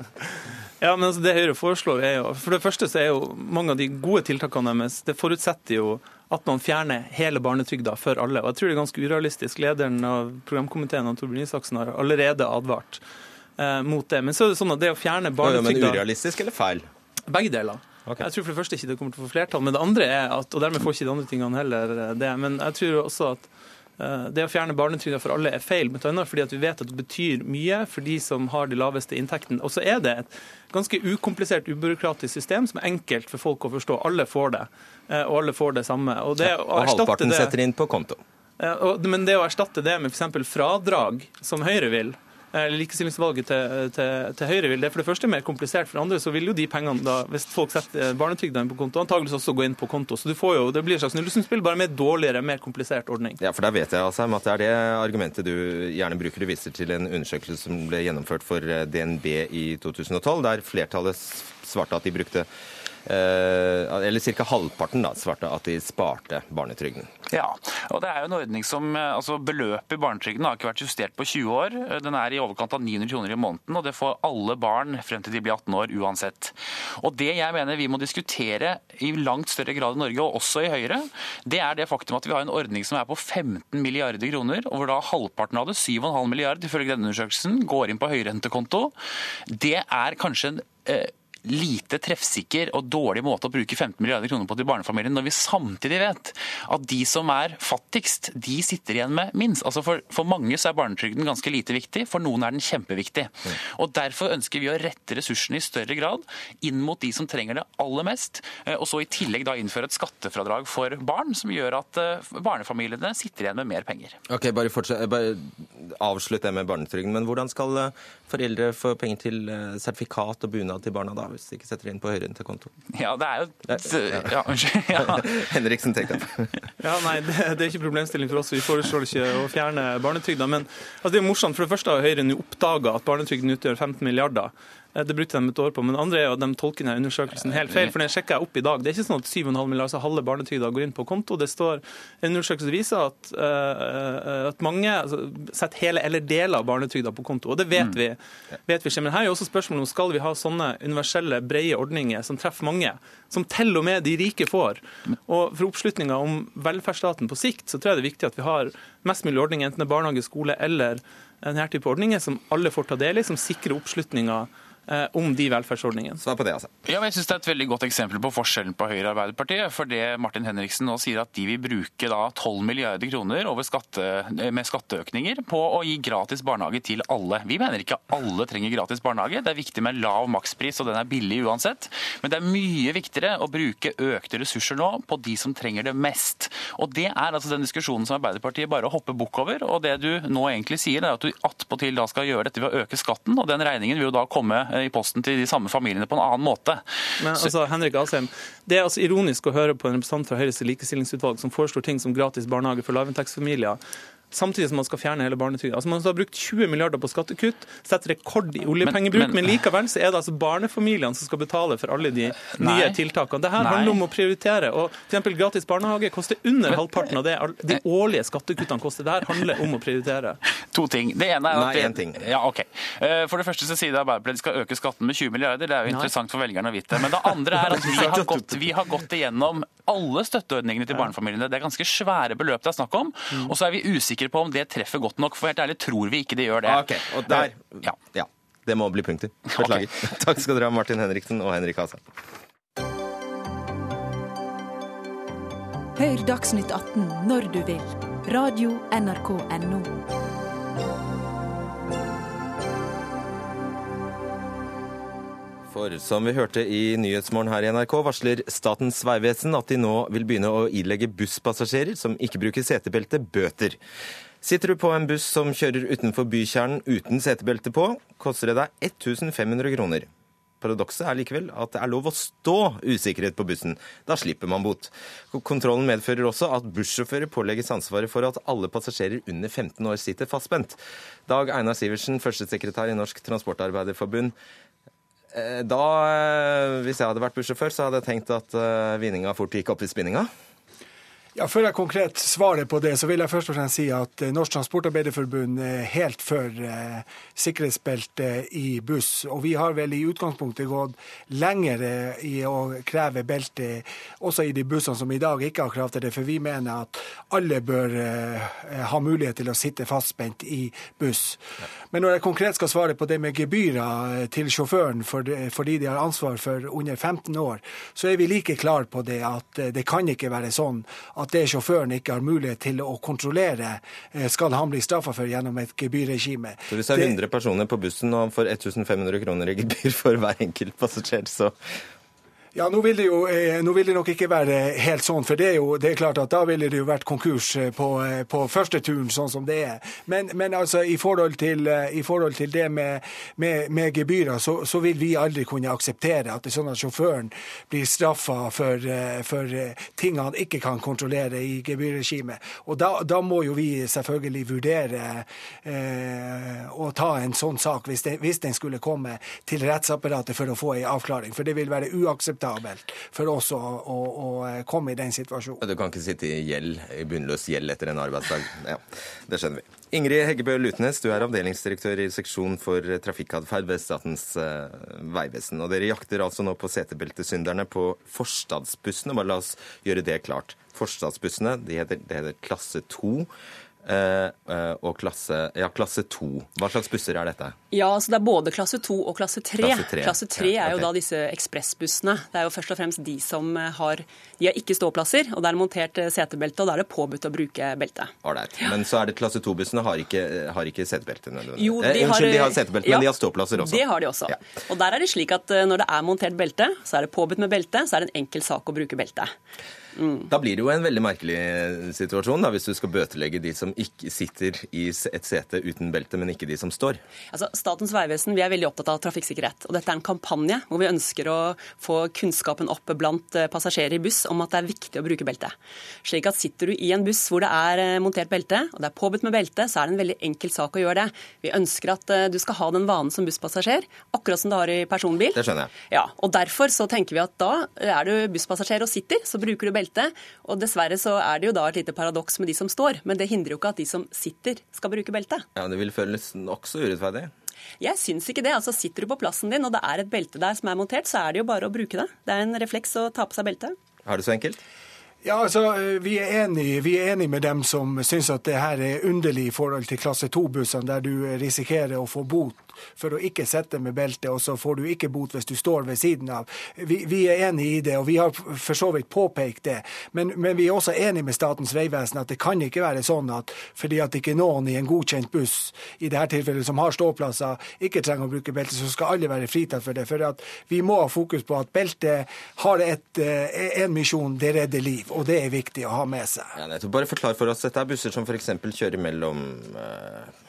ja, men altså det Høyre foreslår er jo, For det første så er jo mange av de gode tiltakene deres det forutsetter jo at man fjerner hele barnetrygda for alle. Og jeg tror det er ganske urealistisk. Lederen av programkomiteen Torbjørn Isaksen har allerede advart eh, mot det. Men så er det sånn at det å fjerne barnetrygda Men urealistisk eller feil? Begge deler. Okay. Jeg tror for det første ikke det kommer til å få flertall. Men det andre er at, og dermed får ikke de andre tingene heller eh, det. Men jeg tror også at uh, det å fjerne barnetrygda for alle er feil, bl.a. fordi at vi vet at det betyr mye for de som har de laveste inntektene. Og så er det et ganske ukomplisert, ubyråkratisk system som er enkelt for folk å forstå. Alle får det, uh, og alle får det samme. Og, det, ja, og halvparten det, setter inn på konto. Og, men det å erstatte det med f.eks. fradrag, som Høyre vil, Eh, likestillingsvalget til, til, til, Høyre vil det for det første mer komplisert. For det andre så vil jo de pengene, da, hvis folk setter eh, barnetrygda inn på konto, antageligvis også gå inn på konto. Så du får jo, det blir et slags nullsumspill, bare med en dårligere, mer komplisert ordning. Ja, for der vet jeg altså, at det er det argumentet du gjerne bruker. Du viser til en undersøkelse som ble gjennomført for eh, DNB i 2012, der flertallet svarte at de brukte Eh, eller ca. halvparten da, svarte at de sparte barnetrygden. Ja, og det er jo en ordning som, eh, altså Beløpet i barnetrygden har ikke vært justert på 20 år. Den er i overkant av 900 kroner i måneden, og det får alle barn frem til de blir 18 år uansett. Og Det jeg mener vi må diskutere i langt større grad i Norge, og også i Høyre, det er det faktum at vi har en ordning som er på 15 milliarder kroner, og hvor da halvparten av det, 7,5 milliarder ifølge denne undersøkelsen, går inn på høyrentekonto. Det er kanskje en eh, lite treffsikker og dårlig måte å bruke 15 milliarder kroner på til barnefamilien, når vi samtidig vet at de som er fattigst, de sitter igjen med minst. Altså for, for mange så er barnetrygden ganske lite viktig, for noen er den kjempeviktig. Og Derfor ønsker vi å rette ressursene i større grad inn mot de som trenger det aller mest, eh, og så i tillegg da innføre et skattefradrag for barn, som gjør at eh, barnefamiliene sitter igjen med mer penger. Ok, bare, fortsett, bare avslutt det med barnetrygden. Men hvordan skal eh, foreldre få penger til sertifikat og bunad til barna da? hvis de ikke setter inn på høyrentekonto. Ja, det er jo Ja, unnskyld. Ja. Henriksen, tenk deg. ja, nei, det, det, er ikke problemstilling for oss. Vi foreslår ikke å fjerne barnetrygda. Men altså, det er morsomt. For det første har Høyre nå oppdaga at barnetrygden utgjør 15 milliarder. Eh, Det brukte de et år på. Men det andre er jo at de tolker denne undersøkelsen helt feil. for den sjekket jeg opp i dag. Det er ikke sånn at 7,5 milliarder, altså halve barnetrygda går inn på konto. Det står En undersøkelse viser at, uh, at mange altså, setter hele eller deler av barnetrygda på konto. Og det vet vi. vet vi ikke. Men her er jo også spørsmålet om skal vi ha sånne universelle, brede ordninger som treffer mange. Som til og med de rike får. Og for oppslutninga om velferdsstaten på sikt, så tror jeg det er viktig at vi har mest mulig ordninger, enten det er barnehage, skole eller denne type ordninger, som alle får ta del i, som sikrer oppslutninga om de velferdsordningene. Svar på det, altså. Ja, men jeg synes Det er et veldig godt eksempel på forskjellen på Høyre og Arbeiderpartiet. For det Martin Henriksen nå sier at de vil bruke da 12 milliarder kroner over skatte, med skatteøkninger på å gi gratis barnehage til alle. Vi mener ikke alle trenger gratis barnehage. Det er viktig med lav makspris, og den er billig uansett. Men det er mye viktigere å bruke økte ressurser nå på de som trenger det mest. Og Det er altså den diskusjonen som Arbeiderpartiet bare hopper bukk over. Og det du nå egentlig sier, er at du attpåtil skal gjøre dette ved å øke skatten, og den regningen vil jo da komme eh, i posten til de samme familiene på en annen måte. Men altså, Henrik Asheim, Det er altså ironisk å høre på en representant fra Høyres likestillingsutvalg som foreslår ting som gratis barnehage for lavinntektsfamilier, samtidig som man skal fjerne hele barnetrygda. Altså, man har brukt 20 milliarder på skattekutt, setter rekord i oljepengebruk, men, Men- men- likevel så er det altså barnefamiliene som skal betale for alle de Nei. nye tiltakene. Dette Nei. handler om å prioritere. og for Gratis barnehage koster under halvparten av det de årlige skattekuttene koster. Dette handler om å prioritere. To ting. Det ene er at Nei, det- en ting. Ja, ok. Eh, For det første så sier det Arbeiderpartiet skal øke skatten med 20 milliarder. Det er jo Nei. interessant for velgerne å vite. Men det andre er at vi har gått, vi har gått igjennom alle støtteordningene til barnefamiliene. Det er ganske svære beløp det er snakk om. Mm. Og så er vi usikre på om det treffer godt nok. For helt ærlig tror vi ikke det gjør det. Ah, Ok, og der ja. Det må bli punkter. Beklager. Takk skal dere ha, Martin Henriksen og Henrik Asheim. Hør Dagsnytt 18 når du vil. Radio NRK Radio.nrk.no. For som vi hørte i Nyhetsmorgen her i NRK, varsler Statens vegvesen at de nå vil begynne å ilegge busspassasjerer som ikke bruker setebelte, bøter. Sitter du på en buss som kjører utenfor bykjernen uten setebelte på, koster det deg 1500 kroner. Paradokset er likevel at det er lov å stå usikkerhet på bussen. Da slipper man bot. Kontrollen medfører også at bussjåfører pålegges ansvaret for at alle passasjerer under 15 år sitter fastspent. Dag Einar Sivertsen, førstesekretær i Norsk Transportarbeiderforbund. Eh, Da, eh, hvis jeg hadde vært bussjåfør, så hadde jeg tenkt at eh, vinninga fort gikk opp i spinninga. Ja, Før jeg konkret svarer på det, så vil jeg først og fremst si at eh, Norsk Transportarbeiderforbund er helt for eh, sikkerhetsbelte i buss. Og vi har vel i utgangspunktet gått lenger eh, i å kreve belte også i de bussene som i dag ikke har krav til det. For vi mener at alle bør eh, ha mulighet til å sitte fastspent i buss. Men når jeg konkret skal svare på det med gebyrer eh, til sjåføren for fordi de har ansvar for under 15 år, så er vi like klar på det at eh, det kan ikke være sånn at det sjåføren ikke har mulighet til å kontrollere, eh, skal han bli straffa for gjennom et gebyrregime. Så hvis det er Det- 100 personer på bussen og han får 1500 kroner i gebyr for hver enkelt passasjer, så Ja, nå vil, jo, eh, nå vil det nok ikke være helt sånn, for det er jo det er klart at da ville det jo vært konkurs eh, på, eh, på første turen, sånn som det er. Men, men altså, i forhold til, i forhold til det med, med, med gebyrer, så, så vil vi aldri kunne akseptere at det er sånn at sjåføren blir straffa for, for ting han ikke kan kontrollere i gebyrregimet. Og da, da må jo vi selvfølgelig vurdere eh, å ta en sånn sak, hvis, det, hvis den skulle komme til rettsapparatet for å få en avklaring. For det vil være uakseptabelt for oss å, å, å eh, komme i den situasjonen. Du kan ikke sitte i gjeld, i bunnløs gjeld etter en arbeidsdag. Ja, det skjønner vi. Ingrid Heggebø Lutnes, du er avdelingsdirektør i seksjon for trafikkatferd ved Statens eh, vegvesen. Og dere jakter altså nå på setebeltesynderne på forstadsbussene. Bare la oss gjøre det klart. Forstadsbussene de heter, det heter klasse 2. eh, eh, og klasse, ja, klasse 2. Hva slags busser er dette? Ja, så Det er både klasse 2 og klasse 3. Klasse tre. Klasse 3 Ja, er jo da disse ekspressbussene. Det er jo først og fremst de som eh, har de har ikke ståplasser, og det er montert eh, setebelte, og da er det påbudt å bruke belte. Ålreit. Men så er det klasse 2-bussene har ikke, har ikke setebelte nødvendigvis. Jo, Eh, de har, Unnskyld, de har setebelte, men de har ståplasser også. Det har de også. Og der er det slik at eh, når det er montert belte, så er det påbudt med belte, så er det en enkel sak å bruke belte. Da blir det jo en veldig merkelig situasjon da, hvis du skal bøtelegge de som ikke sitter i et sete uten belte, men ikke de som står. Altså, Statens vegvesen vi er veldig opptatt av trafikksikkerhet. og Dette er en kampanje hvor vi ønsker å få kunnskapen opp blant eh, passasjerer i buss om at det er viktig å bruke belte. Slik at Sitter du i en buss hvor det er eh, montert belte, og det er påbudt med belte, så er det en veldig enkel sak å gjøre det. Vi ønsker at eh, du skal ha den vanen som busspassasjer, akkurat som du har i personbil. Det skjønner jeg. Ja, og Derfor så tenker vi at da er du busspassasjer og sitter, så bruker du belte. Og dessverre så er det jo da et lite paradoks med de som står, men det hindrer jo ikke at de som sitter, skal bruke belte. Ja, Det vil føles nokså urettferdig. Jeg syns ikke det. altså Sitter du på plassen din og det er et belte der som er montert, så er det jo bare å bruke det. Det er en refleks å ta på seg belte. Er det så enkelt? Ja, altså, Vi er enige vi er enig med dem som syns at det her er underlig i forhold til klasse 2-bussene, der du risikerer å få bot for å ikke sette med belte, og så får du ikke bot hvis du står ved siden av. Vi, vi er enig i det, og vi har for så vidt påpekt det. Men, men vi er også enig med Statens vegvesen at det kan ikke være sånn at fordi at ikke noen i en godkjent buss i dette tilfellet som har ståplasser, ikke trenger å bruke belte, så skal alle være fritatt for det. For vi må ha fokus på at belte har et, eh, en misjon, det redder liv. Og det er viktig å ha med seg. Ja, Bare forklar for oss. Dette er busser som f.eks. kjører mellom uh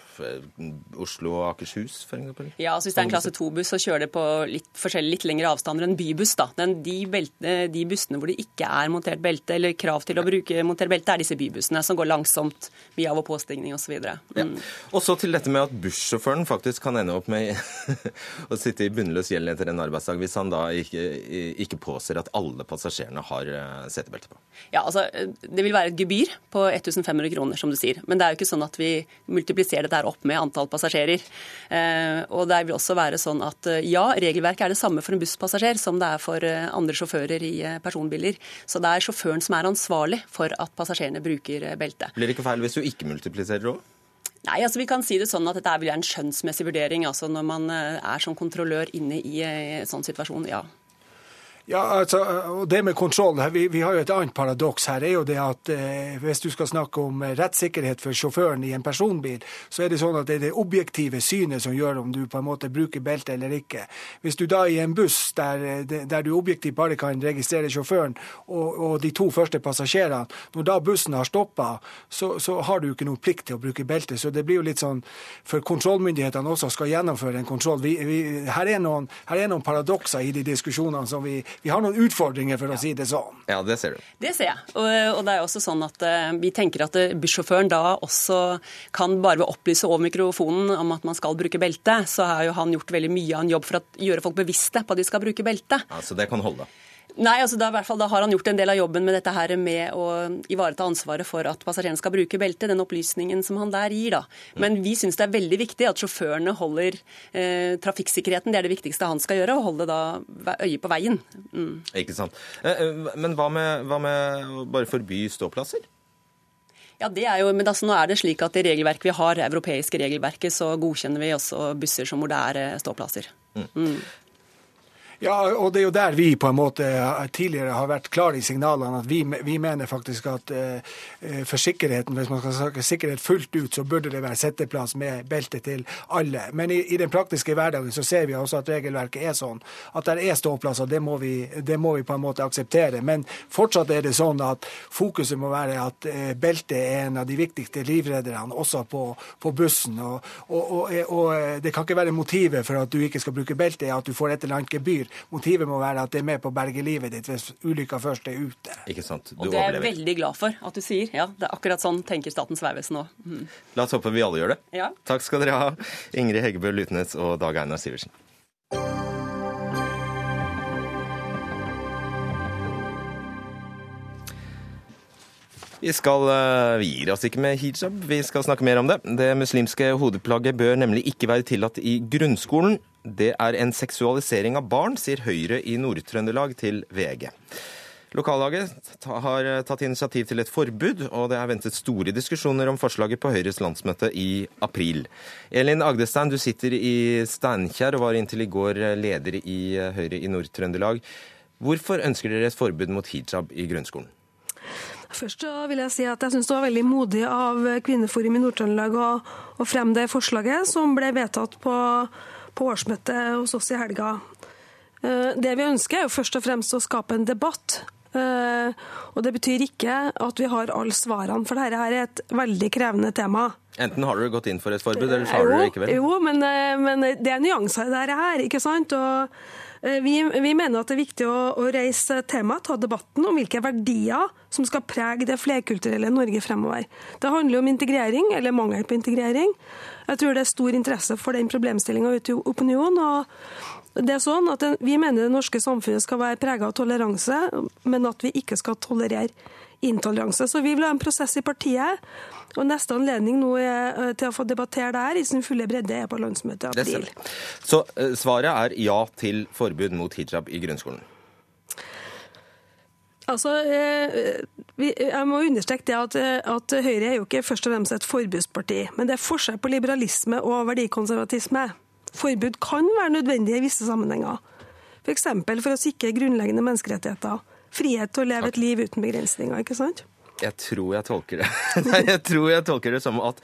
Oslo og Akershus, f.eks.? Ja, altså hvis det er en klasse 2-buss, så kjører det på litt litt lengre avstander enn bybuss. da. Den, de, belte, de, bussene hvor det ikke er montert belte, eller krav til å bruke montert belte, er disse bybussene som går langsomt via av- og påstigning osv. Mm. Ja. Og så til dette med at bussjåføren faktisk kan ende opp med å sitte i bunnløs gjeld etter en arbeidsdag, hvis han da ikke, ikke påser at alle passasjerene har eh, setebelte på. Ja, altså Det vil være et gebyr på 1500 kroner, som du sier. Men det er jo ikke sånn at vi multipliserer dette opp med antall passasjerer. Eh, og det vil også være sånn at eh, ja, regelverket er det samme for en busspassasjer som det er for eh, andre sjåfører i personbiler. Så det er sjåføren som er ansvarlig for at passasjerene bruker belte. Blir det ikke feil hvis du ikke multipliserer òg? Nei, altså Vi kan si det sånn at dette er vel en skjønnsmessig vurdering altså når man er som kontrollør inne i en sånn situasjon. ja. Ja, altså, og Det med kontroll, vi, vi, har jo et annet paradoks her. er jo det at eh, Hvis du skal snakke om rettssikkerhet for sjåføren i en personbil, så er det sånn at det er det objektive synet som gjør om du på en måte bruker belte eller ikke. Hvis du da i en buss der, der du objektivt bare kan registrere sjåføren og, og, de to første passasjerene, når da bussen har stoppa, så, så, har du ikke noen plikt til å bruke belte. Så det blir jo litt sånn for kontrollmyndighetene også skal gjennomføre en kontroll. Vi, vi, her, er noen, her er noen paradokser i de diskusjonene som vi vi har noen utfordringer, for å si det sånn. Ja, det ser du. Det ser jeg. Og, og det er også sånn at uh, vi tenker at uh, bussjåføren da også kan bare ved å opplyse over mikrofonen om at man skal bruke belte, så har jo han gjort veldig mye av en jobb for å gjøre folk bevisste på at de skal bruke belte. Ja, Så det kan holde? Nei, altså da, fall, da, har han gjort en del av jobben med dette her med å ivareta ansvaret for at passasjerene skal bruke belte, den opplysningen som han der gir. da. Men vi syns det er veldig viktig at sjåførene holder eh, trafikksikkerheten, det er det viktigste han skal gjøre, og holde da øye på veien. Mm. Ikke sant. Eh, eh, men hva med, hva med å bare forby ståplasser? Ja, det er jo, men altså, nå er det slik at I regelverket vi har, europeiske regelverket, så godkjenner vi også busser som hvor det er eh, ståplasser. Mm. Mm. Ja, og det er jo der vi på en måte tidligere har vært klare i signalene. at Vi, vi mener faktisk at uh, for sikkerheten, hvis man skal snakke sikkerhet fullt ut, så burde det være setteplass med belte til alle. Men i, i, den praktiske hverdagen så ser vi også at regelverket er sånn. At det er ståplasser, det må, vi, det må vi på en måte akseptere. Men fortsatt er det sånn at fokuset må være at uh, beltet er en av de viktigste livredderne, også på, på bussen. Og, og, og, og, det kan ikke være motivet for at du ikke skal bruke belte, at du får et eller annet gebyr. Motivet må være at det er med på å berge livet ditt hvis ulykka først er ute. Ikke sant? Du og det er jeg veldig glad for at du sier. Ja, det er akkurat sånn tenker Statens vegvesen nå. Mm. La oss håpe vi alle gjør det. Ja. Takk skal dere ha, Ingrid Heggebø Lutnes og Dag Einar Sivertsen. Vi, skal, eh, vi gir oss ikke med hijab, vi skal snakke mer om det. Det muslimske hodeplagget bør nemlig ikke være tillatt i grunnskolen. Det er en seksualisering av barn, sier Høyre i Nord-Trøndelag til VG. Lokallaget har tatt initiativ til et forbud, og det er ventet store diskusjoner om forslaget på Høyres landsmøte i april. Elin Agdestein, du sitter i Steinkjer og var inntil i går leder i Høyre i Nord-Trøndelag. Hvorfor ønsker dere et forbud mot hijab i grunnskolen? Først vil jeg si at jeg syns det var veldig modig av Kvinneforum i Nord-Trøndelag å, å fremme det forslaget, som ble vedtatt på, på årsmøtet hos oss i helga. Det vi ønsker, er jo først og fremst å skape en debatt Eh, og det betyr ikke at vi har alle svarene, for dette er et veldig krevende tema. Enten har dere gått inn for et forbud, eller så har dere ikke vel? Jo, men, eh, men det er nyanser i dette her, ikke sant? Og eh, vi, vi, mener at det er viktig å, å reise temaet, ta debatten om hvilke verdier som skal prege det flerkulturelle Norge fremover. Det handler om integrering, eller mangel på integrering. Jeg tror det er stor interesse for den problemstillinga ute i opinionen. og det er sånn at Vi mener det norske samfunnet skal være preget av toleranse, men at vi ikke skal tolerere intoleranse. Så Vi vil ha en prosess i partiet. Og Neste anledning nå er, eh, til å få debattere det her i sin fulle bredde er på landsmøtet i april. Så uh, svaret er ja til forbud mot hijab i grunnskolen? Altså, eh, Jeg må understreke det at, at, Høyre er jo ikke først og fremst et forbudsparti. Men det er forskjell på liberalisme og verdikonservatisme. Forbud kan være nødvendig i visse sammenhenger. F.eks. For, for å sikre grunnleggende menneskerettigheter. Frihet til å leve et liv uten begrensninger. ikke sant? Jeg tror jeg tolker det Nei, jeg tror jeg tolker det som at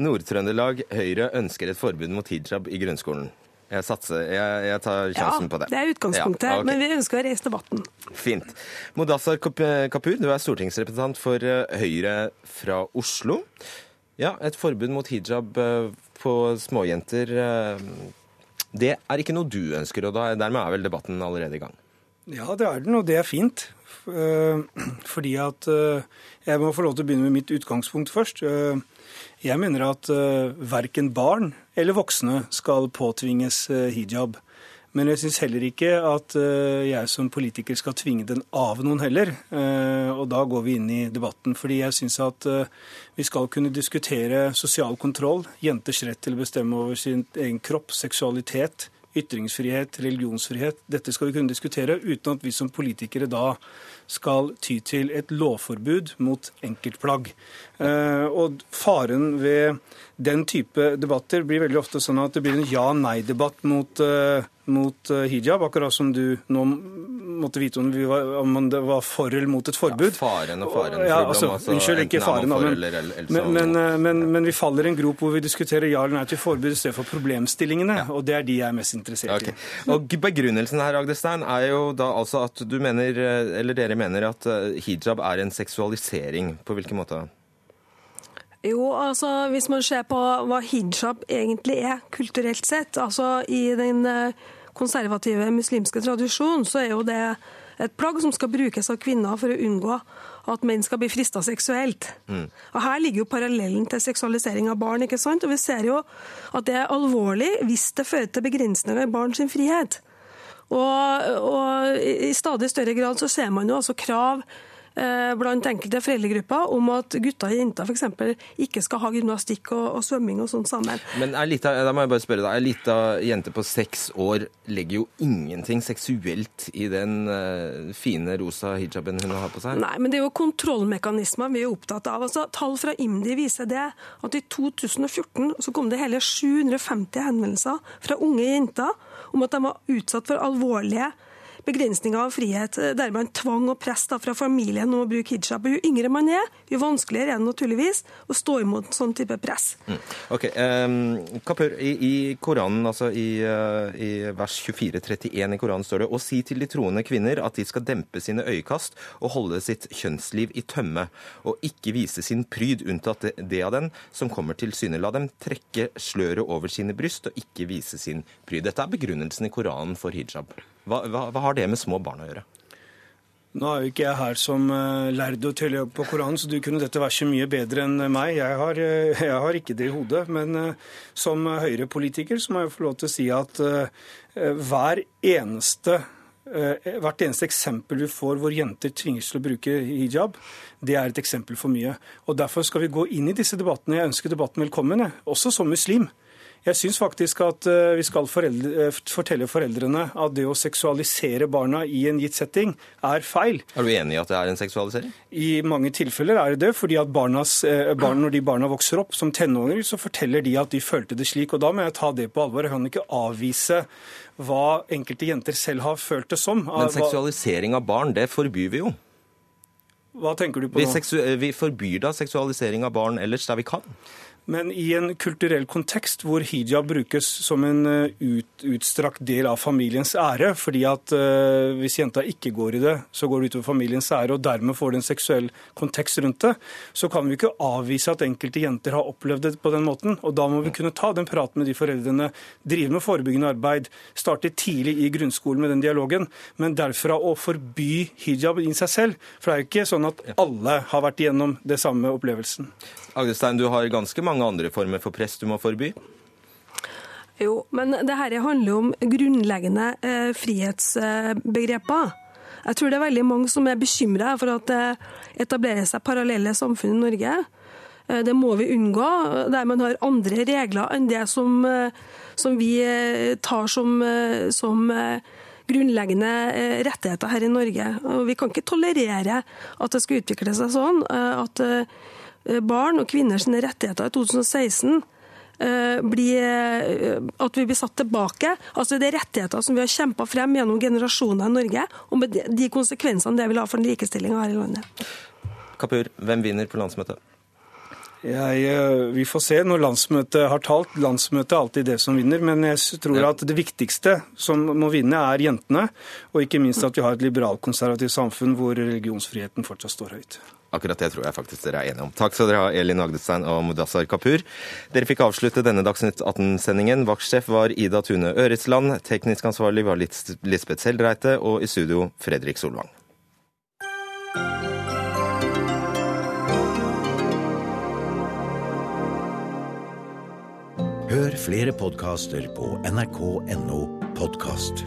Nord-Trøndelag Høyre ønsker et forbud mot hijab i grunnskolen. Jeg satser, jeg, jeg tar sjansen ja, på det. Det er utgangspunktet, ja, okay. men vi ønsker å reise debatten. Fint. Modassar Kapur, du er stortingsrepresentant for eh, Høyre fra Oslo. Ja, et forbud mot hijab eh, på småjenter, eh, det er ikke noe du ønsker, og dermed er vel debatten allerede i gang? Ja, det er den, og det er fint. Eh, fordi at Jeg må få lov til å begynne med mitt utgangspunkt først. Jeg mener at verken barn eller voksne skal påtvinges hijab. Men jeg syns heller ikke at eh, jeg som politiker skal tvinge den av noen heller. Eh, og da går vi inn i debatten. Fordi jeg syns at eh, vi skal kunne diskutere sosial kontroll, jenters rett til å bestemme over sin egen kropp, seksualitet, ytringsfrihet, religionsfrihet. Dette skal vi kunne diskutere uten at vi som politikere da skal ty til et lovforbud mot enkeltplagg. Og faren ved den type debatter blir veldig ofte sånn at det blir en ja-nei-debatt mot mot eh, hijab, akkurat som du nå måtte vite om, var, om det var for eller mot et forbud. Ja, faren og faren. Ja, altså, altså, unnskyld, ikke faren, men, eller, eller, men, men, eh, men, men, vi faller i en grop hvor vi diskuterer ja eller nei til forbud for problemstillingene, ja. og det er de jeg er mest interessert okay. i. Og Begrunnelsen her Agdestein, er jo da altså at du mener, eh, eller dere mener at hijab er en seksualisering. På hvilken måte? Jo, altså Hvis man ser på hva hijab egentlig er kulturelt sett, altså i den konservative muslimske tradisjonen, så er jo det et plagg som skal brukes av kvinner for å unngå at menn skal bli frista seksuelt. Mm. Og Her ligger jo parallellen til seksualisering av barn. ikke sant? Og Vi ser jo at det er alvorlig hvis det fører til begrensninger i barns frihet. Og, og, I stadig større grad så ser man jo altså krav Eh, blant enkelte foreldregrupper om at gutter og jenter f.eks. ikke skal ha gymnastikk og, og svømming og sånt sammen. Men er lita, da må jeg bare spørre deg, Ei lita jente på seks år legger jo ingenting seksuelt i den uh, fine rosa hijaben hun har på seg? Nei, men det er jo kontrollmekanismer vi er opptatt av. Altså, tall fra IMDi viser det at i 2014 så kom det hele 750 henvendelser fra unge jenter om at de var utsatt for alvorlige begrensninger av frihet, dermed tvang og press fra familien om å bruke hijab. Jo yngre man er, jo vanskeligere er det naturligvis å stå imot sånn type press. Mm. Ok, um, Kapur, i, i, Koranen, altså i, uh, i vers 24-31 i Koranen står det å si til de troende kvinner at de skal dempe sine øyekast og holde sitt kjønnsliv i tømme, og ikke vise sin pryd, unntatt det, det av den som kommer til syne. La dem trekke sløret over sine bryst og ikke vise sin pryd. Dette er begrunnelsen i Koranen for hijab. Hva, hva, hva har det med små barn å gjøre? Nå er jo ikke jeg her som lærde lærd å telle på Koranen, så du kunne dette verset mye bedre enn meg. Jeg har, uh, jeg har ikke det i hodet. Men uh, som Høyre-politiker så må jeg få lov til å si at hver eneste hvert eneste eksempel vi får hvor jenter tvinges til å bruke hijab, det er et eksempel for mye. Og Derfor skal vi gå inn i disse debattene. Jeg ønsker debatten velkommen, også som muslim. Jeg syns faktisk at eh, vi skal foreldre, eh, fortelle foreldrene at det å seksualisere barna i en gitt setting er feil. Er du enig i at det er en seksualisering? I mange tilfeller er det det. fordi at barnas, eh, barn, Når de barna vokser opp som tenåringer, så forteller de at de følte det slik. og Da må jeg ta det på alvor. Jeg kan ikke avvise hva enkelte jenter selv har følt det som. Men seksualisering av barn, det forbyr vi jo. Hva tenker du på nå? Vi, vi forbyr da seksualisering av barn ellers der vi kan. Men i en kulturell kontekst hvor hijab brukes som en eh, ut, utstrakt del av familiens ære, fordi at uh, hvis jenta ikke går i det, så går det utover familiens ære, og dermed får det en seksuell kontekst rundt det, så kan vi ikke avvise at enkelte jenter har opplevd det på den måten. Og da må vi kunne ta den praten med de foreldrene, drive med forebyggende arbeid, starte tidlig i grunnskolen med den dialogen. Men derfra å forby hijab i seg selv, for det er jo ikke sånn at alle har vært igjennom det samme opplevelsen. Agdestein, du har ganske mange andre former for press du må forby? Jo, men det her handler om grunnleggende eh, frihetsbegreper. Jeg tror det er veldig mange som er bekymra for at det etablerer seg parallelle samfunn i Norge. Eh, det må vi unngå, der man har andre regler enn det som, eh, som vi eh, tar som, som grunnleggende rettigheter her i Norge. Og vi kan ikke tolerere at det skal utvikle seg sånn at barn og kvinners rettigheter i 2016 blir, at vi blir satt tilbake. Altså Det er rettigheter som vi har kjempa frem gjennom generasjoner i Norge, og med de konsekvensene det vil ha for likestillinga her i landet. Kapur, hvem vinner på landsmøtet? Jeg, eh, vi får se når landsmøtet har talt. Landsmøtet er alltid det som vinner. Men jeg tror at det viktigste som må vinne, er jentene. Og ikke minst at vi har et liberalkonservativt samfunn hvor religionsfriheten fortsatt står høyt. Akkurat det tror jeg faktisk dere er enige om. Takk skal dere ha, Elin Agdestein og Mudassar Kapur. Dere fikk avslutte denne Dagsnytt 18-sendingen. Vaktsjef var Ida Tune Øretsland. Teknisk ansvarlig var Lisbeth Seldreite. Og i studio Fredrik Solvang. Hør flere podkaster på nrk.no podkast.